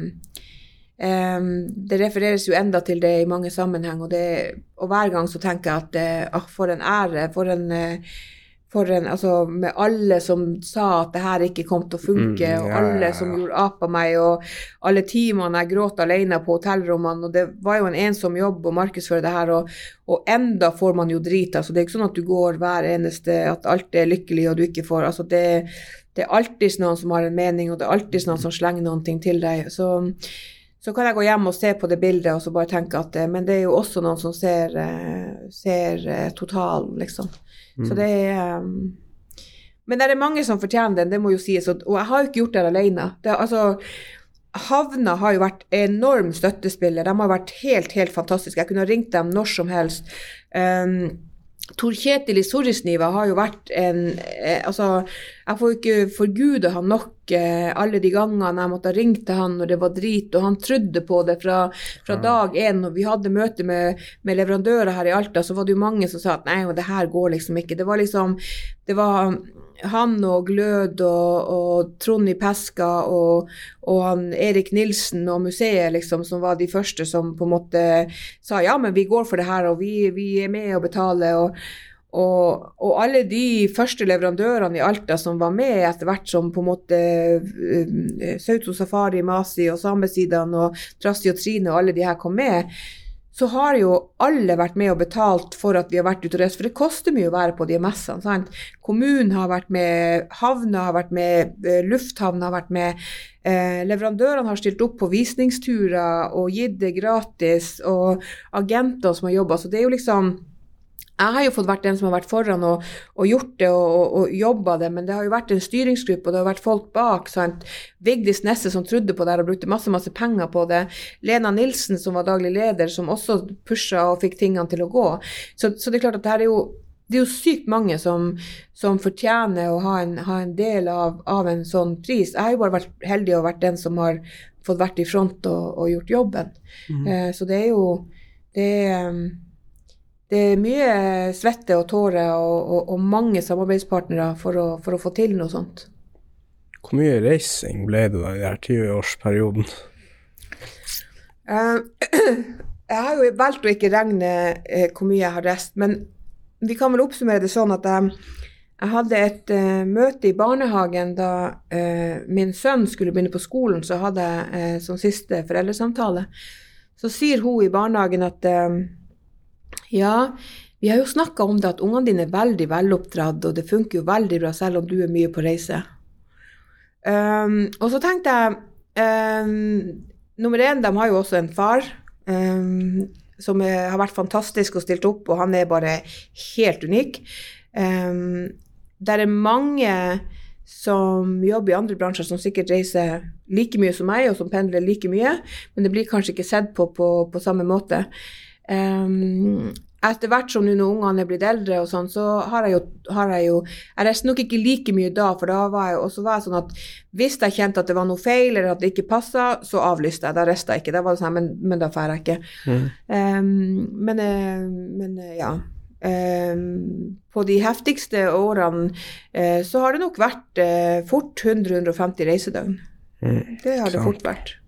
Um, det refereres jo enda til det i mange sammenheng, og, det, og hver gang så tenker jeg at uh, for en ære, for en, uh, for en altså Med alle som sa at det her ikke kom til å funke, mm, ja, og alle som gjorde ap av meg, og alle timene jeg gråt alene på hotellrommene, og det var jo en ensom jobb å markedsføre det her, og, og enda får man jo drit. altså Det er ikke sånn at du går hver eneste At alt er lykkelig og du ikke får altså det, det er alltid noen som har en mening, og det er alltid noen som slenger noen ting til deg. så så kan jeg gå hjem og se på det bildet og så bare tenke at eh, Men det er jo også noen som ser, eh, ser eh, totalen, liksom. Mm. Så det er um, Men det er mange som fortjener den, det må jo sies. Og, og jeg har jo ikke gjort det alene. Det, altså, Havna har jo vært enorm støttespiller. De har vært helt, helt fantastiske. Jeg kunne ha ringt dem når som helst. Um, Tor Kjetil i Sorrisniva har jo vært en eh, Altså, jeg får ikke forgude han nok eh, alle de gangene jeg måtte ha ringt til han når det var drit, og han trodde på det fra, fra dag én. Når vi hadde møte med, med, leverandører her i Alta, så var det jo mange som sa at nei, det her går liksom ikke. Det var liksom Det var han og Glød og, og Trond i Peska og, og, han Erik Nilsen og museet, liksom, som var de første som på en måte sa ja, men vi går for det her, og vi, vi er med og betaler. og og, og, alle de første leverandørene i Alta som var med etter hvert som på en måte uh, Sauto Safari, Masi og Samesidene og Trasti og Trine og alle de her kom med, så har jo alle vært med og betalt for at vi har vært ute og reist, for det koster mye å være på de messene. sant? Kommunen har vært med, havna har vært med, eh, lufthavna har vært med. Eh, leverandørene har stilt opp på visningsturer og gitt det gratis, og agenter som har jobba. Så det er jo liksom jeg har jo fått vært den som har vært foran og, og gjort det og, og, og jobba det, men det har jo vært en styringsgruppe, og det har vært folk bak. sant? Vigdis Nesse som trodde på det og brukte masse masse penger på det. Lena Nilsen som var daglig leder, som også pusha og fikk tingene til å gå. Så, så det er klart at det her er jo det er jo sykt mange som, som fortjener å ha en, ha en del av, av, en sånn pris. Jeg har jo bare vært heldig og vært den som har fått vært i front og, og gjort jobben. Mm. Uh, så det er jo det er, um, det er mye svette og tårer og, og, og mange samarbeidspartnere for å, for å, få til noe sånt. Hvor mye reising ble det da i denne 20-årsperioden? Uh, [clears throat] jeg har jo valgt å ikke regne uh, hvor mye jeg har reist, men vi kan vel oppsummere det sånn at jeg, jeg hadde et uh, møte i barnehagen da min sønn skulle begynne på skolen, så hadde jeg som siste foreldresamtale. Så sier hun i barnehagen at ja, vi har jo snakka om det at ungene dine er veldig veloppdratt, og det funker jo veldig bra selv om du er mye på reise. Um, og så tenkte jeg um, Nummer én, de har jo også en far um, som er, har vært fantastisk og stilt opp, og han er bare helt unik. det er mange som jobber i andre bransjer, som sikkert reiser like mye som meg, og som pendler like mye, men det blir kanskje ikke sett på på, på samme måte. Um, etter hvert som når ungene er blitt eldre, og sånn, så har jeg jo, har jeg jo Jeg reiste nok ikke like mye da, for da var jeg også var jeg sånn at hvis jeg kjente at det var noe feil, eller at det ikke passa, så avlyste jeg. Da reiste jeg ikke. Da var det sånn, men, men da drar jeg ikke. Mm. Um, men, eh, men, eh, ja. Um, på de heftigste årene uh, så har det nok vært uh, fort 100-150 reisedøgn. Mm. Det har det fort vært.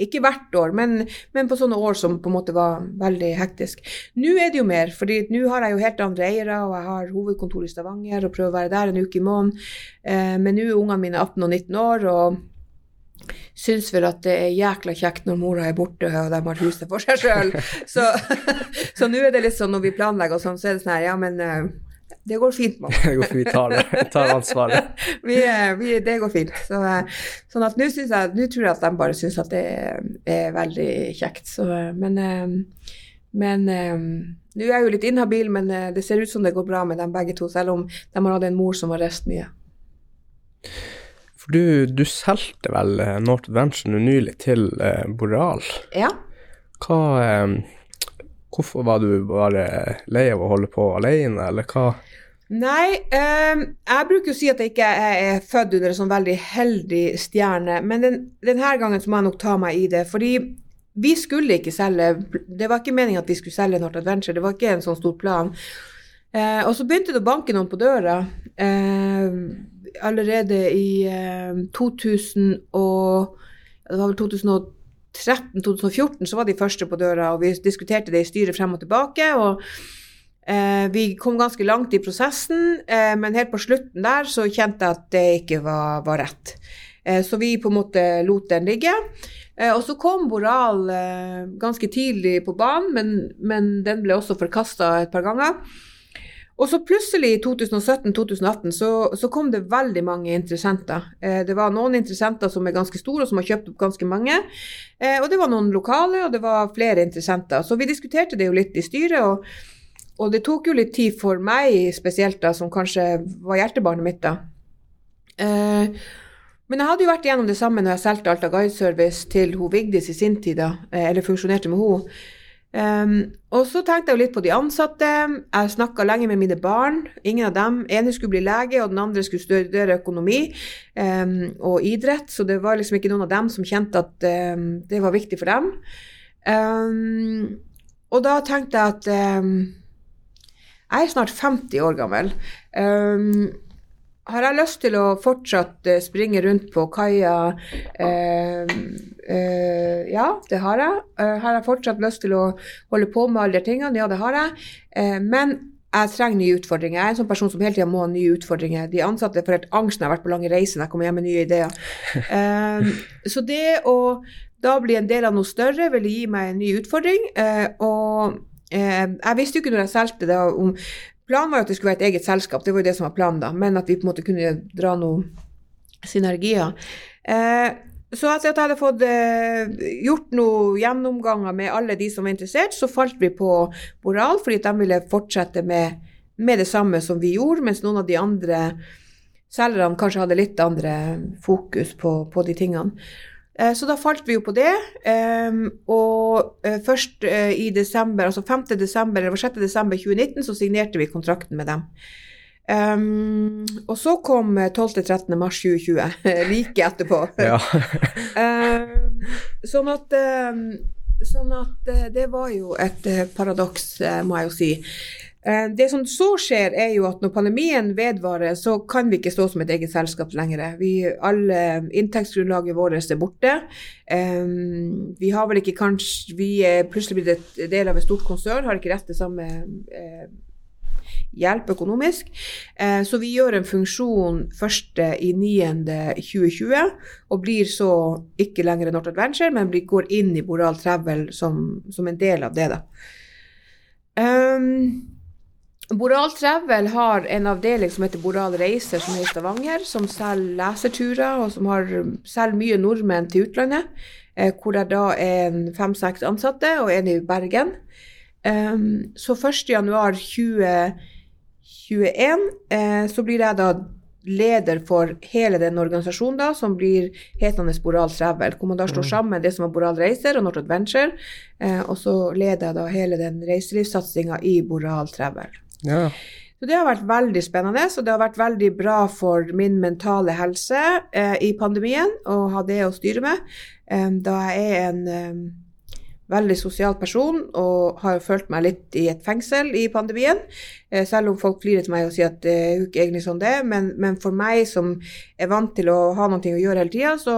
Ikke hvert år, men, men, på sånne år som på en måte var veldig hektisk. Nå er det jo mer, fordi nå har jeg jo helt andre eiere, og jeg har hovedkontor i Stavanger og prøver å være der en uke i måneden. Eh, men nå er ungene mine 18 og 19 år og syns vel at det er jækla kjekt når mora er borte og de har huset for seg sjøl. [laughs] Så, nå er det litt sånn når vi planlegger og sånn, så er det sånn her, ja, men eh, det går fint, mamma. det går fint, vi tar, tar ansvaret. [laughs] vi, vi, det går fint. Så, sånn at nå, tror jeg at de bare syns at det er, veldig kjekt. Så, men men nå er jeg jo litt inhabil, men eh, det ser ut som det går bra med dem begge to, selv om de har hatt en mor som har reist mye. For du, du solgte vel eh, North Adventure nylig til eh, Boreal? Ja. Hva eh, Hvorfor var du bare lei av å holde på alene, eller hva? Nei, eh, jeg bruker å si at jeg ikke er født under en sånn veldig heldig stjerne, men den, denne gangen så må jeg nok ta meg i det. Fordi vi skulle ikke selge Det var ikke meningen at vi skulle selge North Adventure, det var ikke en sånn stor plan. Eh, og så begynte det å banke noen på døra eh, allerede i uh, 2000 og Det var vel 2010 2013-2014 så var de første på døra, og vi diskuterte det i styret frem og tilbake. og eh, Vi kom ganske langt i prosessen, eh, men helt på slutten der så kjente jeg at det ikke var, var rett. Eh, så vi på en måte lot den ligge. Eh, og så kom Boral eh, ganske tidlig på banen, men, men den ble også forkasta et par ganger. Og så plutselig, i 2017-2018, så, så, kom det veldig mange interessenter. Eh, det var noen interessenter som er ganske store, og som har kjøpt opp ganske mange. Og det var noen lokale, og det var flere interessenter. Så vi diskuterte det jo litt i styret. og, og det tok jo litt tid for meg spesielt, da, som kanskje var hjertebarnet mitt da. Eh, men jeg hadde jo vært igjennom det samme når jeg solgte Alta Guide Service til hun Vigdis i sin tid, da, eh, eller funksjonerte med henne. Um, og så tenkte jeg jo litt på de ansatte. Jeg snakka lenge med mine barn. Ingen av dem. ene skulle bli lege, og den andre skulle studere økonomi um, og idrett. Så det var liksom ikke noen av dem som kjente at um, det var viktig for dem. og da tenkte jeg at Jeg er snart 50 år gammel. Um, har jeg lyst til å fortsatt uh, springe rundt på kaia? Uh, uh, ja, det har jeg. har jeg fortsatt lyst til å holde på med alle de tingene? Ja, det har jeg. men jeg trenger nye utfordringer. Jeg er en sånn person som hele tida må ha nye utfordringer. De ansatte får helt angst når jeg har vært på lange reiser når jeg kommer hjem med nye ideer. [laughs] så det å da bli en del av noe større ville gi meg en ny utfordring. og jeg visste jo ikke når jeg solgte det, om Planen var at det skulle være et eget selskap, det var jo det som var planen da, men at vi på en måte kunne dra noen synergier. Eh, så etter at jeg hadde fått eh, gjort noen gjennomganger med alle de som var interessert, så falt vi på Boral, fordi de ville fortsette med, med, det samme som vi gjorde, mens noen av de andre selgerne kanskje hadde litt andre fokus på, på de tingene. Eh, så da falt vi jo på det. Og eh, først eh, i desember, altså 5. desember, eller 6. desember 2019 så signerte vi kontrakten med dem. Og så kom 12.-13. mars 2020, like etterpå. [laughs] Ja. [laughs] sånn at, sånn at det var jo et paradoks, må jeg jo si. Eh, det som så skjer, er jo at når pandemien vedvarer, så kan vi ikke stå som et eget selskap lenger. Vi, alle Inntektsgrunnlaget vårt er borte. Um, vi har vel ikke kanskje Vi er plutselig blitt et del av et stort konsern, har ikke rett til samme uh, hjelp økonomisk. Så vi gjør en funksjon 1.9.2020, og blir så ikke lenger North Adventure, men går inn i Boral Travel som, som en del av det. da. Um, Boral Travel har en avdeling som heter Boral Reiser, som er i Stavanger, som selger leseturer, og som har, selger mye nordmenn til utlandet. Eh, hvor det da er fem-seks ansatte, og en i Bergen. Um, så 1.1.2020 21 eh, så blir jeg da leder for hele den organisasjonen da, som blir hetende Boral Travel, hvor man da slår sammen det som er Boral Reiser og North Adventure, eh, og så leder jeg da hele den reiselivssatsinga i Boral Travel. Ja. Så det har vært veldig spennende, og det har vært veldig bra for min mentale helse eh, i pandemien å ha det å styre med, eh, da jeg er en eh, veldig sosial person og har følt meg litt i et fengsel i pandemien. Eh, selv om folk flirer til meg og sier at det er jo ikke egentlig sånn det men, men for meg som er vant til å ha noe å gjøre hele tida, så,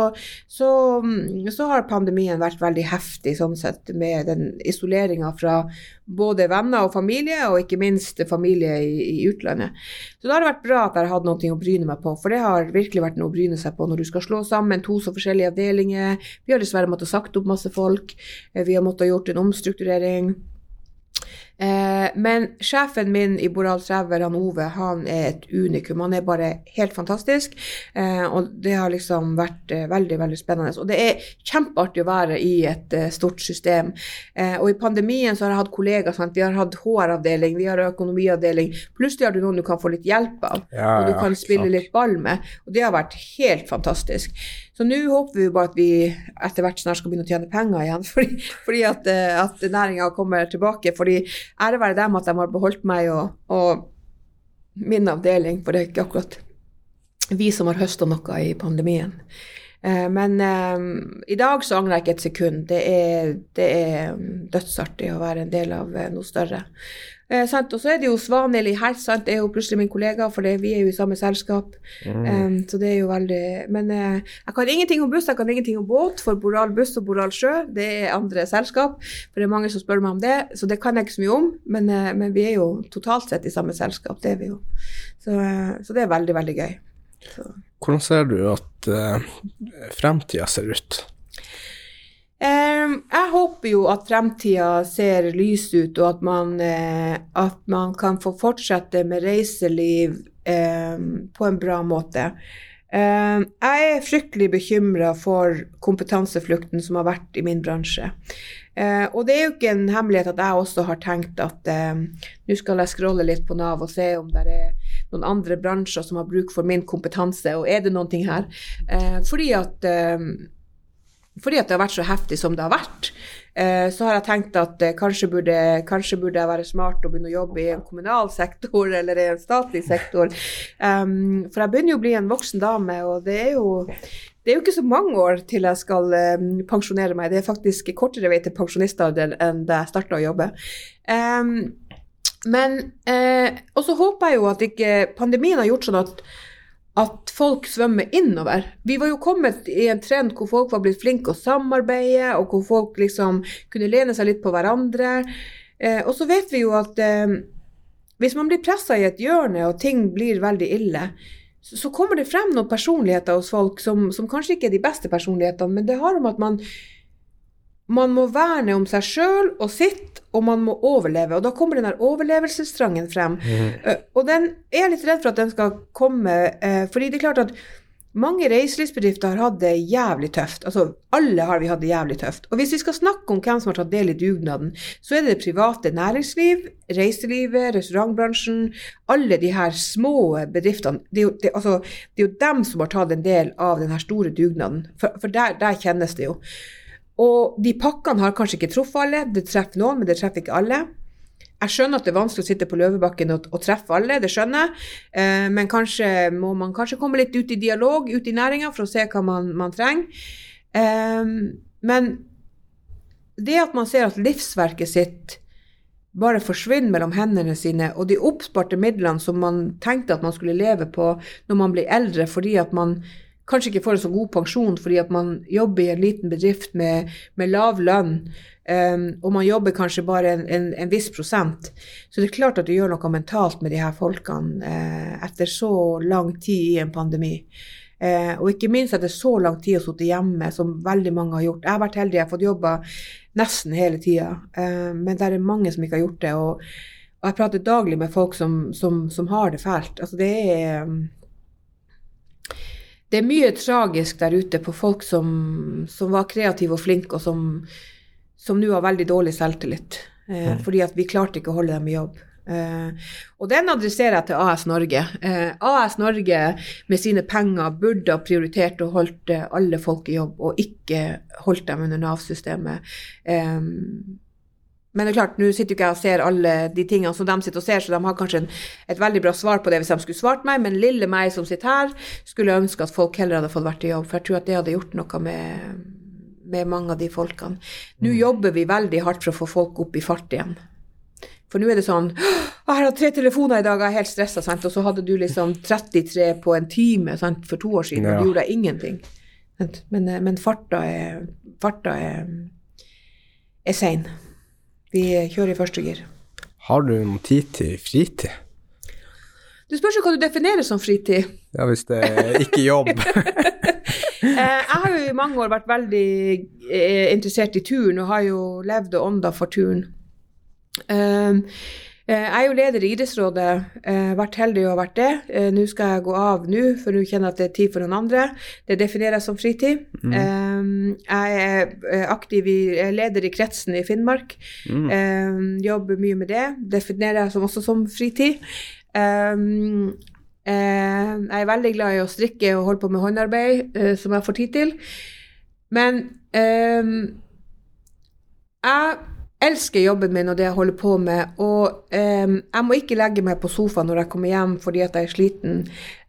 så, mm, så, har pandemien vært veldig heftig sånn sett, med den isoleringa fra både venner og familie, og ikke minst familie i, i, utlandet. Så da har det vært bra at jeg har hatt noe å bryne meg på, for det har virkelig vært noe å bryne seg på når du skal slå sammen to så forskjellige avdelinger. Vi har dessverre måttet sagt opp masse folk. Eh, vi har måttet gjort en omstrukturering. Eh, men sjefen min i Boral Trever, han Ove, han er et unikum. Han er bare helt fantastisk. Eh, og det har liksom vært eh, veldig, veldig spennende. Og det er kjempeartig å være i et eh, stort system. Eh, og i pandemien så har jeg hatt kollegaer. Sant? Vi har hatt HR-avdeling, vi har økonomiavdeling. Plutselig har du noen du kan få litt hjelp av, Ja, og du ja, kan spille sant. litt ball med. Og det har vært helt fantastisk. Så nå håper vi bare at vi etter hvert snart skal begynne å tjene penger igjen, [laughs] fordi, fordi at, at næringa kommer tilbake. Fordi ære være dem at de har beholdt meg og, og min avdeling, for det er ikke akkurat vi som har høsta noe i pandemien. Eh, Men eh, i dag så angrer jeg ikke et sekund. Det er, det er dødsartig å være en del av eh, noe større. Eh, sant? Og så er det jo Svanhild her, sant? er jo plutselig min kollega, for det, vi er jo i samme selskap. Mm. Um, så det er jo veldig Men eh, jeg kan ingenting om buss, jeg kan ingenting om båt, for Boral buss og Boral sjø, det er andre selskap. For det er mange som spør meg om det, så det kan jeg ikke så mye om. Men, eh, men vi er jo totalt sett i samme selskap, det er vi jo. Så, eh, så det er veldig, veldig gøy. Så. Hvordan ser du at uh, fremtida ser ut? Jeg håper jo at fremtida ser lys ut, og at man, eh, at man kan få fortsette med reiseliv på en bra måte. Jeg er fryktelig bekymra for kompetanseflukten som har vært i min bransje. Eh, og det er jo ikke en hemmelighet at jeg også har tenkt at nå skal jeg scrolle litt på Nav og se om det er noen andre bransjer som har bruk for min kompetanse, og er det noen ting her? Eh, fordi at fordi at det har vært så heftig som det har vært, eh, så har jeg tenkt at eh, kanskje, burde, kanskje burde jeg være smart og begynne å jobbe i en kommunal sektor [laughs] eller i en statlig sektor. Um, for jeg begynner jo å bli en voksen dame, og det er jo, det er jo ikke så mange år til jeg skal um, pensjonere meg. Det er faktisk kortere vei til pensjonistalder enn da jeg starta å jobbe. Um, men uh, Og så håper jeg jo at ikke pandemien har gjort sånn at at folk svømmer innover. Vi var jo kommet i en trend hvor folk var blitt flinke å samarbeide, og hvor folk liksom kunne lene seg litt på hverandre. Eh, og så vet vi jo at eh, hvis man blir pressa i et hjørne, og ting blir veldig ille, så, så kommer det frem noen personligheter hos folk som, som kanskje ikke er de beste personlighetene, men det har om at man man må verne om seg sjøl og sitt, og man må overleve. Og da kommer den der overlevelsestrangen frem. Eh, og den er litt redd for at den skal komme, eh, fordi det er klart at mange reiselivsbedrifter har hatt det jævlig tøft. Altså, alle har vi hatt det jævlig tøft. Og hvis vi skal snakke om hvem som har tatt del i dugnaden, så er det det private næringsliv, reiselivet, restaurantbransjen, alle de her små bedriftene. Det er jo, det, altså, det er jo dem som har tatt en del av den her store dugnaden. For, for der, der kjennes det jo. Og de pakkene har kanskje ikke truffet alle. Det treffer noen, men det treffer ikke alle. Jeg skjønner at det er vanskelig å sitte på Løvebakken og, og treffe alle, det skjønner jeg. Eh, men kanskje må man kanskje komme litt ut i dialog ut i næringa for å se hva man, man trenger. Eh, men det at man ser at livsverket sitt bare forsvinner mellom hendene sine, og de oppsparte midlene som man tenkte at man skulle leve på når man blir eldre, fordi at man kanskje ikke får en så god pensjon fordi at man jobber i en liten bedrift med, med lav lønn, um, og man jobber kanskje bare en, en, en, viss prosent. Så det er klart at det gjør noe mentalt med de her folkene uh, etter så lang tid i en pandemi. Uh, og ikke minst etter så lang tid å sitte hjemme, som veldig mange har gjort. Jeg har vært heldig, jeg har fått jobba nesten hele tida, uh, men det er mange som ikke har gjort det. Og, og jeg prater daglig med folk som, som, som har det fælt. Altså det er det er mye tragisk der ute på folk som, som var kreative og flinke, og som, som nå har veldig dårlig selvtillit. Eh, Mm. Fordi at vi klarte ikke å holde dem i jobb. Eh, og den adresserer jeg til AS Norge. Eh, AS Norge med sine penger burde ha prioritert og holdt eh, alle folk i jobb, og ikke holdt dem under Nav-systemet. Eh, men det er klart, nå sitter jo ikke jeg og ser alle de tingene som de sitter og ser, så de har kanskje en, et veldig bra svar på det hvis de skulle svart meg, men lille meg som sitter her, skulle ønske at folk heller hadde fått vært i jobb, for jeg tror at det hadde gjort noe med, med mange av de folkene. Nå jobber vi veldig hardt for å få folk opp i fart igjen. For nå er det sånn «Å, 'Jeg har tre telefoner i dag, jeg er helt stressa', og så hadde du liksom 33 på en time sant? for to år siden, og Ja. du gjorde ingenting. Men, eh, men farta er, farta er, er sein. Vi kjører i første gir. Har du noe tid til fritid? Du spørs jo hva du definerer som fritid. Ja, hvis det er ikke jobb. [laughs] Eh, jeg har jo i mange år vært veldig eh, interessert i turn, og har jo levd og ånda for turn. Eh, jeg er jo leder i idrettsrådet, eh, vært heldig og vært det. Eh, nå skal jeg gå av nå, for nå kjenner jeg at det er tid for noen andre. Det definerer jeg som fritid. Mm. jeg er aktiv i, jeg er leder i kretsen i Finnmark. Mm. Jobber mye med det. Definerer jeg som, også som fritid. Jeg er veldig glad i å strikke og holde på med håndarbeid, som jeg får tid til. Men jeg elsker jobben min og det jeg holder på med, og eh, jeg må ikke legge meg på sofaen når jeg kommer hjem fordi at jeg er sliten.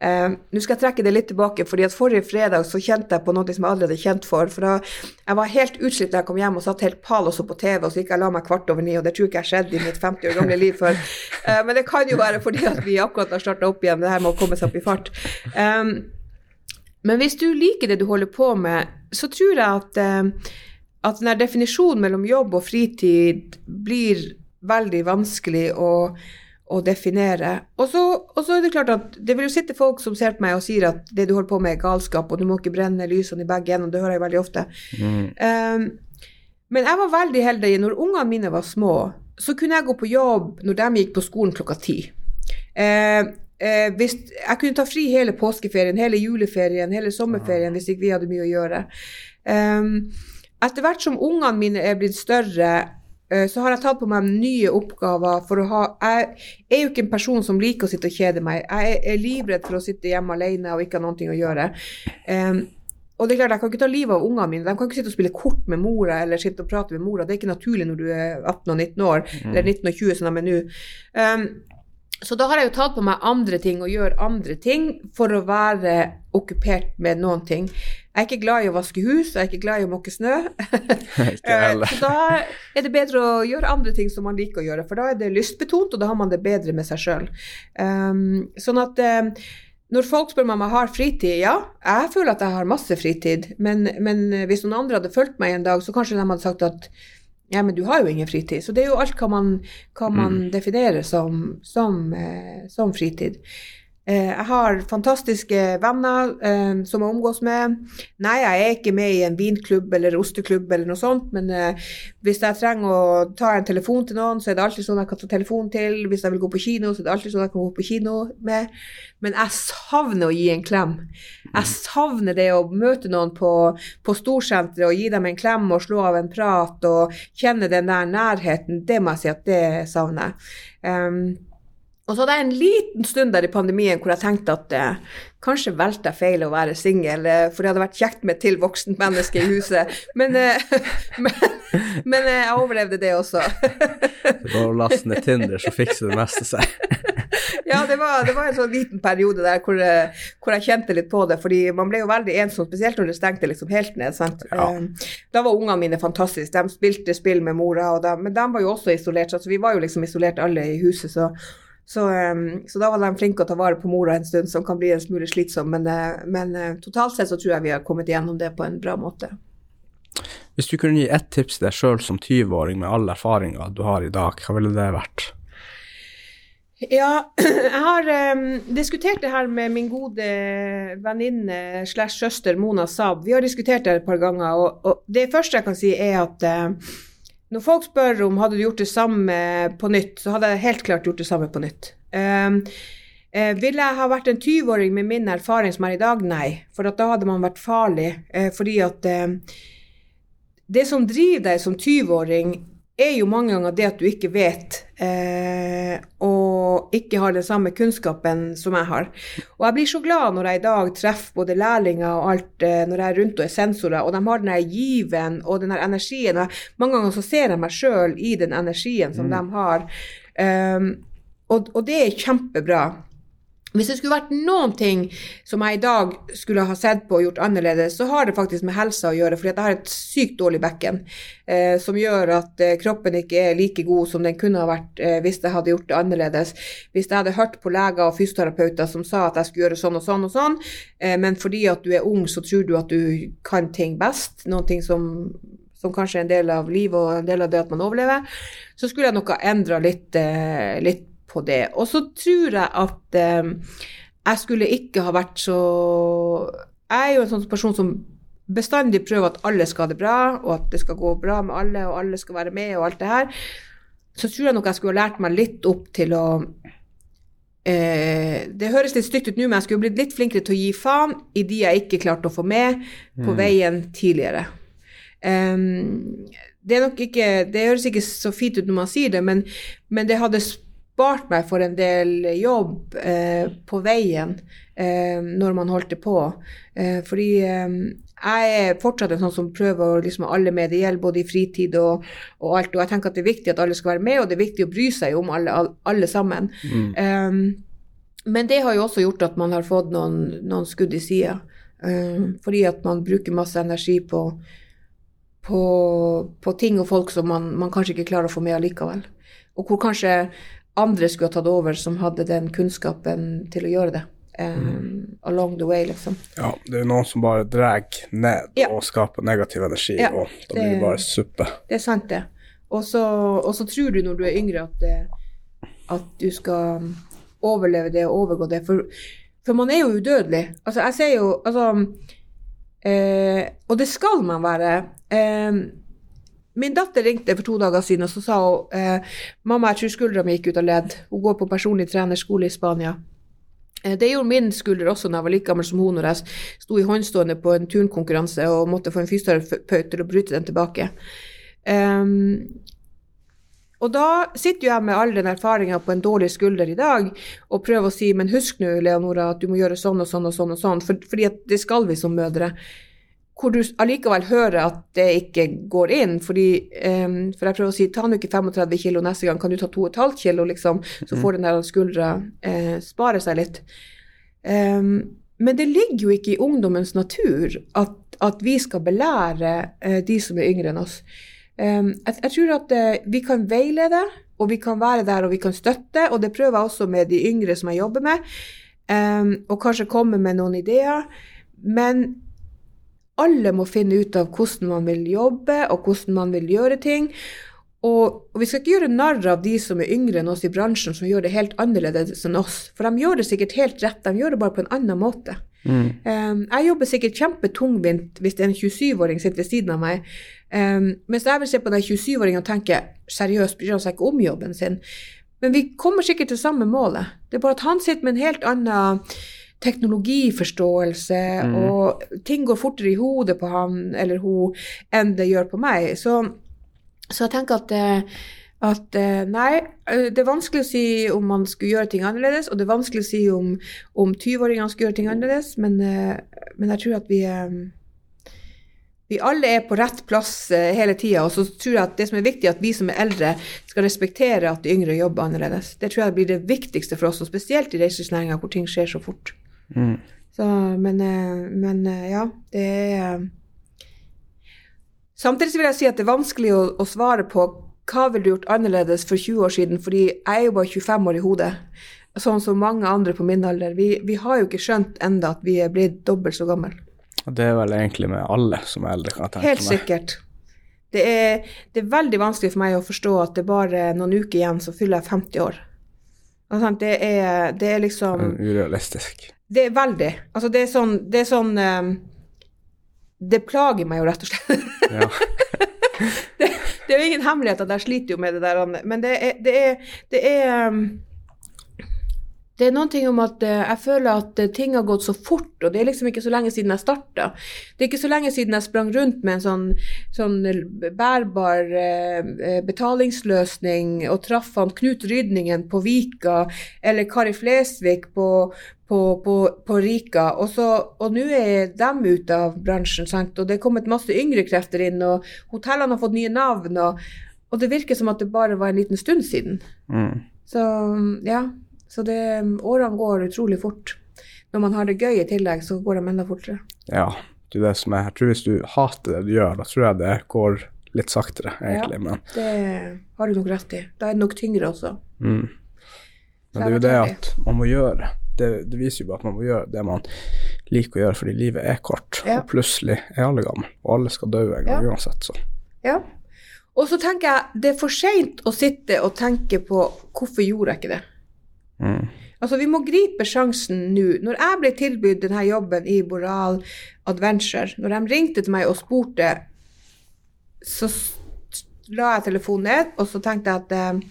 Eh, Nå skal jeg trekke det litt tilbake, fordi at forrige fredag så kjente jeg på noe som jeg aldri hadde kjent for. For da, jeg var helt utslitt da jeg kom hjem og satt helt pal og så på TV, og så gikk jeg og la meg kvart over ni, og det tror ikke jeg skjedde i mitt 50 år gamle liv før. Eh, men det kan jo være fordi at vi akkurat har starta opp igjen, det her med å komme seg opp i fart. Um, men hvis du liker det du holder på med, så tror jeg at, eh, at den definisjonen mellom jobb og fritid blir veldig vanskelig å, å definere. Og så, og så er det klart at det vil jo sitte folk som ser på meg og sier at det du holder på med er galskap, og du må ikke brenne lysene i begge ender, det hører jeg veldig ofte. Mm. Um, men jeg var veldig heldig. Når ungene mine var små, så kunne jeg gå på jobb når de gikk på skolen klokka ti. Uh, eh, hvis, jeg kunne ta fri hele påskeferien, hele juleferien, hele sommerferien hvis ikke vi hadde mye å gjøre. Um, etter hvert som ungene mine er blitt større, eh, så har jeg tatt på meg nye oppgaver for å ha Jeg er jo ikke en person som liker å sitte og kjede meg. Jeg er- er livredd for å sitte hjemme alene og ikke ha noe å gjøre. Um, og det er klart, Jeg kan ikke ta livet av ungene mine. De kan ikke sitte og spille kort med mora eller sitte og prate med mora. Det er ikke naturlig når du er 18 og 19 år, eller 19 og 20 som de er nå. Um, så da har jeg jo tatt på meg andre ting og gjør andre ting for å være okkupert med noen ting. Jeg er ikke glad i å vaske hus, jeg er ikke glad i å måke snø. [laughs] Eh. Så da er det bedre å gjøre andre ting som man liker å gjøre, for da er det lystbetont, og da har man det bedre med seg sjøl. Um, sånn at um, når folk spør meg om jeg har fritid, ja, jeg føler at jeg har masse fritid, men, men hvis noen andre hadde fulgt meg en dag, så kanskje de hadde sagt at ja, men du har jo ingen fritid. Så det er jo alt hva man, hva man definerer som, som, eh, som fritid. Eh, jeg har fantastiske venner eh, som jeg omgås med. Nei, jeg er ikke med i en vinklubb eller osteklubb eller noe sånt, men eh, hvis jeg trenger å ta en telefon til noen, så er det alltid sånn jeg kan ta telefon til. Hvis jeg vil gå på kino, så er det alltid sånn jeg kan gå på kino med. Men jeg savner å gi en klem. Jeg savner det å møte noen på, på storsenteret og gi dem en klem og slå av en prat og kjenne den der nærheten. Det må jeg si at det savner jeg. Um, og så hadde jeg en liten stund der i pandemien hvor jeg tenkte at eh, kanskje valgte jeg feil å være singel, eh, for det hadde vært kjekt med et til voksent menneske i huset. Men, eh, [laughs] men, men eh, jeg overlevde det også. Bare å laste ned Tinder, så fikser det meste seg. [laughs] ja, det var, det var en sånn liten periode der hvor, eh, hvor jeg kjente litt på det, fordi man ble jo veldig ensom, spesielt når det stengte liksom helt ned. sant? Ja. Da var ungene mine fantastiske. De spilte spill med mora, og de, men de var jo også isolert, så vi var jo liksom isolert alle i huset. så så, um, så da var de flinke å ta vare på mora en stund, som kan bli en smule slitsom. Men, uh, men uh, totalt sett så tror jeg vi har kommet igjennom det på en bra måte. Hvis du kunne gi ett tips til deg sjøl som 20-åring med all erfaringa du har i dag, hva ville det vært? Ja, [clears throat] jeg har um, diskutert det her med min gode venninne slash søster Mona Saab. Vi har diskutert det et par ganger, og, og det første jeg kan si, er at uh, når folk spør om hadde du gjort det samme på nytt, så hadde jeg helt klart gjort det samme på nytt. Um, eh, ville jeg ha vært en 20-åring med min erfaring som er i dag? Nei, for da hadde man vært farlig. Eh, fordi at eh, det som driver deg som 20-åring, er jo mange ganger det at du ikke vet, eh, og ikke har den samme kunnskapen som jeg har. Og jeg blir så glad når jeg i dag treffer både lærlinger og alt, eh, når jeg er rundt og er sensorer, og de har den der given og den der energien. Mange ganger så ser jeg meg sjøl i den energien som Mm. de har. Um, og, og det er kjempebra. Hvis det skulle vært noen ting som jeg i dag skulle ha sett på og gjort annerledes, så har det faktisk med helsa å gjøre, fordi jeg har et sykt dårlig bekken eh, som gjør at eh, kroppen ikke er like god som den kunne ha vært eh, hvis jeg hadde gjort det annerledes. Hvis jeg hadde hørt på leger og fysioterapeuter som sa at jeg skulle gjøre sånn og sånn og sånn, eh, men fordi at du er ung, så tror du at du kan ting best, noen ting som som kanskje er en del av livet og en del av det at man overlever, så skulle jeg nok ha endra litt, eh, litt på det. Og så tror jeg at eh, jeg skulle ikke ha vært så Jeg er jo en sånn person som bestandig prøver at alle skal ha det bra, og at det skal gå bra med alle, og alle skal være med, og alt det her. Så tror jeg nok jeg skulle ha lært meg litt opp til å eh, Det høres litt stygt ut nå, men jeg skulle blitt litt flinkere til å gi faen i de jeg ikke klarte å få med på veien tidligere. Um, det er nok ikke Det høres ikke så fint ut når man sier det, men, men det hadde spart meg for en del jobb eh, på veien eh, når man holdt det på. Eh, fordi eh, jeg er fortsatt en sånn som prøver å liksom alle med. Det gjelder både i fritid og, og alt. Og jeg tenker at det er viktig at alle skal være med, og det er viktig å bry seg om alle, alle, sammen. Mm. Um, men det har jo også gjort at man har fått noen, noen skudd i sida. Um, fordi at man bruker masse energi på, på, på ting og folk som man, man kanskje ikke klarer å få med allikevel. Og hvor kanskje andre skulle ha tatt over som hadde den kunnskapen til å gjøre det. Um, along the way, liksom. Ja, det er noen som bare drar ned Ja. og skaper negativ energi, Ja, og da blir det bare suppe. Det er sant, det. Og så, tror du når du er yngre at, at du skal overleve det og overgå det. For, for man er jo udødelig. Altså, jeg ser jo Altså eh, Og det skal man være. Eh, min datter ringte for to dager siden og så sa hun eh, mamma, jeg tror skuldra mi gikk ut av ledd. Hun går på personlig trenerskole i Spania. Eh, Det gjorde min skulder også da jeg var like gammel som hun, når jeg sto i håndstående på en turnkonkurranse og måtte få en fysioterapeut til å bryte den tilbake. Um, og da sitter jo jeg med all den erfaringa på en dårlig skulder i dag og prøver å si men husk nå, Leonora, at du må gjøre sånn og sånn og sånn, og sånn, for, fordi det skal vi som mødre. Hvor du allikevel hører at det ikke går inn. fordi, um, For jeg prøver å si ta nå ikke 35 kilo neste gang, kan du ta 2,5 kilo, liksom, så får den der skuldra uh, spare seg litt. Um, men det ligger jo ikke i ungdommens natur at, at vi skal belære uh, de som er yngre enn oss. Um, jeg, jeg tror at uh, vi kan veilede, og vi kan være der og vi kan støtte, og det prøver jeg også med de yngre som jeg jobber med, og kanskje komme med noen ideer. Men alle må finne ut av hvordan man vil jobbe, og hvordan man vil gjøre ting. Og, og vi skal ikke gjøre narr av de som er yngre enn oss i bransjen, som gjør det helt annerledes enn oss. For de gjør det sikkert helt rett, de gjør det bare på en annen måte. Mm. Um, jeg jobber sikkert kjempetungvint hvis det er en 27-åring sitter ved siden av meg. Um, mens jeg vil se på den 27-åringen og tenke seriøst, bryr han seg ikke om jobben sin? Men vi kommer sikkert til samme målet. Det er bare at han sitter med en helt annen teknologiforståelse, Mm. og ting går fortere i hodet på han eller hun enn det gjør på meg. Så, så jeg tenker at eh, at eh, nei, eh, det er vanskelig å si om man skulle gjøre ting annerledes, og det er vanskelig å si om, om 20-åringene skulle gjøre ting annerledes, men, men jeg tror at vi vi alle er på rett plass hele tida, og så tror jeg at det som er viktig, er at vi som er eldre, skal respektere at de yngre jobber annerledes. Det tror jeg blir det viktigste for oss, og spesielt i reiselivsnæringa hvor ting skjer så fort. Mm. Så, men, eh, men eh, ja, det er eh, Samtidig vil jeg si at det er vanskelig å, å svare på hva ville du gjort annerledes for 20 år siden, fordi jeg er jo bare 25 år i hodet. Sånn som mange andre på min alder. Vi, vi har jo ikke skjønt enda at vi er blitt dobbelt så gammel. Og det er vel egentlig med alle som er eldre, kan jeg tenke Helt sikkert. Det er, det er veldig vanskelig for meg å forstå at det er bare noen uker igjen, så fyller jeg 50 år. Det er, det er liksom Urealistisk. Det er veldig. Altså, det er sånn Det, er sånn, um, det plager meg jo, rett og slett. Ja. [laughs] det, det er jo ingen hemmelighet at jeg sliter jo med det der, men det er, det er, det er um, det er noen ting om at uh, jeg føler at uh, ting har gått så fort, og det er liksom ikke så lenge siden jeg starta. Det er ikke så lenge siden jeg sprang rundt med en sånn, sånn bærbar eh, eh, betalingsløsning og traff han Knut Rydningen på Vika eller Kari Flesvig på, på, på, på Rika. Og, så, og nå er de ute av bransjen, sant? og det er kommet masse yngre krefter inn, og hotellene har fått nye navn. og og det virker som at det bare var en liten stund siden. Mm. Så ja. Så det, årene går utrolig fort. Når man har det gøy i tillegg, så går de enda fortere. Ja, det er det som er Jeg tror hvis du hater det du gjør, da tror jeg det går litt saktere, egentlig. Ja. Men, Det har du nok rett i. Da er det nok tyngre også. mm. men det er jo det at man må gjøre det, det viser jo bare at man må gjøre det man liker å gjøre, fordi livet er kort. Ja. Og plutselig er alle gamle, og alle skal dø en gang Ja. uansett, så. Ja. Og så tenker jeg det er for seint å sitte og tenke på hvorfor gjorde jeg ikke det. Mm. Altså, vi må gripe sjansen nå. Når jeg ble tilbudt denne jobben i Boral Adventure, når de ringte til meg og spurte, så la jeg telefonen ned, og så tenkte jeg at eh,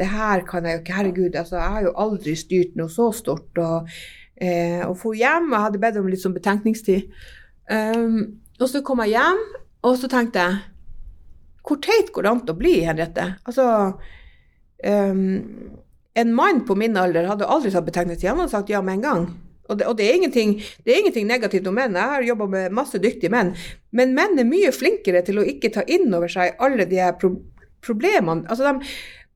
det her kan jeg jo ikke, herregud, altså, jeg har jo aldri styrt noe så stort. Og, eh, og for hjem, jeg hadde bedt om litt sånn betenkningstid. Um, og så kom jeg hjem, og så tenkte jeg, hvor teit går det an å bli, Henriette? Altså, um, en mann på min alder hadde aldri tatt betegnelse. Han hadde sagt ja med en gang. Og det, og det, er, det er ingenting negativt om menn. Jeg har jobba med masse dyktige menn. Men menn er mye flinkere til å ikke ta inn over seg alle de problemene. Altså, de,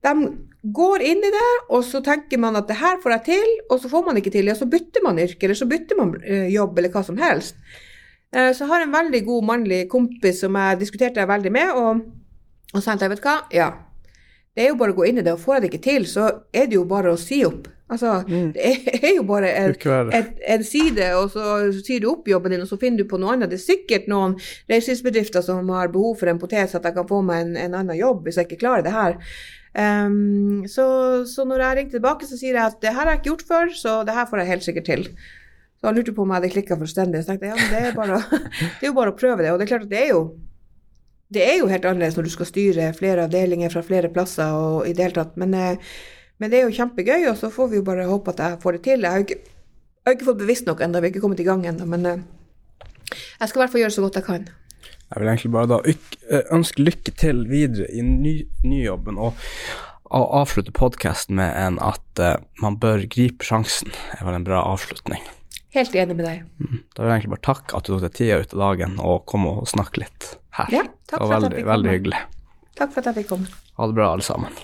de går inn i det, og så tenker man at det her får jeg til, og så får man ikke til. Ja, så bytter man yrke, eller så bytter man eh, jobb, eller hva som helst. Eh, så jeg har en veldig god mannlig kompis som jeg diskuterte det veldig med, og, og tenkte jeg, vet du hva, ja, det er jo bare å gå inn i det, og får jeg det ikke til, så er det jo bare å si opp. Altså, det er, jo bare en, et, en side, og så sier du opp jobben din, og så finner du på noe annet. Det er sikkert noen reiselivsbedrifter som har behov for en potet, så at jeg kan få meg en, en annen jobb hvis jeg ikke klarer det her. Ehm, så, så når jeg ringte tilbake, så sier jeg at det her har jeg ikke gjort før, så det her får jeg helt sikkert til. Så han lurte på om jeg hadde klikka fullstendig. Så tenkte jeg ja, men det er, bare, [laughs] det er jo bare å prøve det. Og det er klart at det er jo det er jo helt annerledes når du skal styre flere avdelinger fra flere plasser og i det hele tatt. Men, eh, men det er jo kjempegøy, og så får vi jo bare håpe at jeg får det til. Jeg har jo ikke, jeg har ikke fått bevisst nok ennå, vi har ikke kommet i gang ennå, men eh, jeg skal i hvert fall gjøre så godt jeg kan. Jeg vil egentlig bare da eh, ønske lykke til videre i ny, nyjobben, og, og avslutte podkasten med en at uh, man bør gripe sjansen. Det er vel en bra avslutning. Helt enig med deg. Da vil jeg egentlig bare takke at du tok deg tida ut av dagen og kom og snakke litt her. Ja, takk for at jeg fikk komme. veldig hyggelig. Takk for at jeg fikk komme. Ha det bra, alle sammen.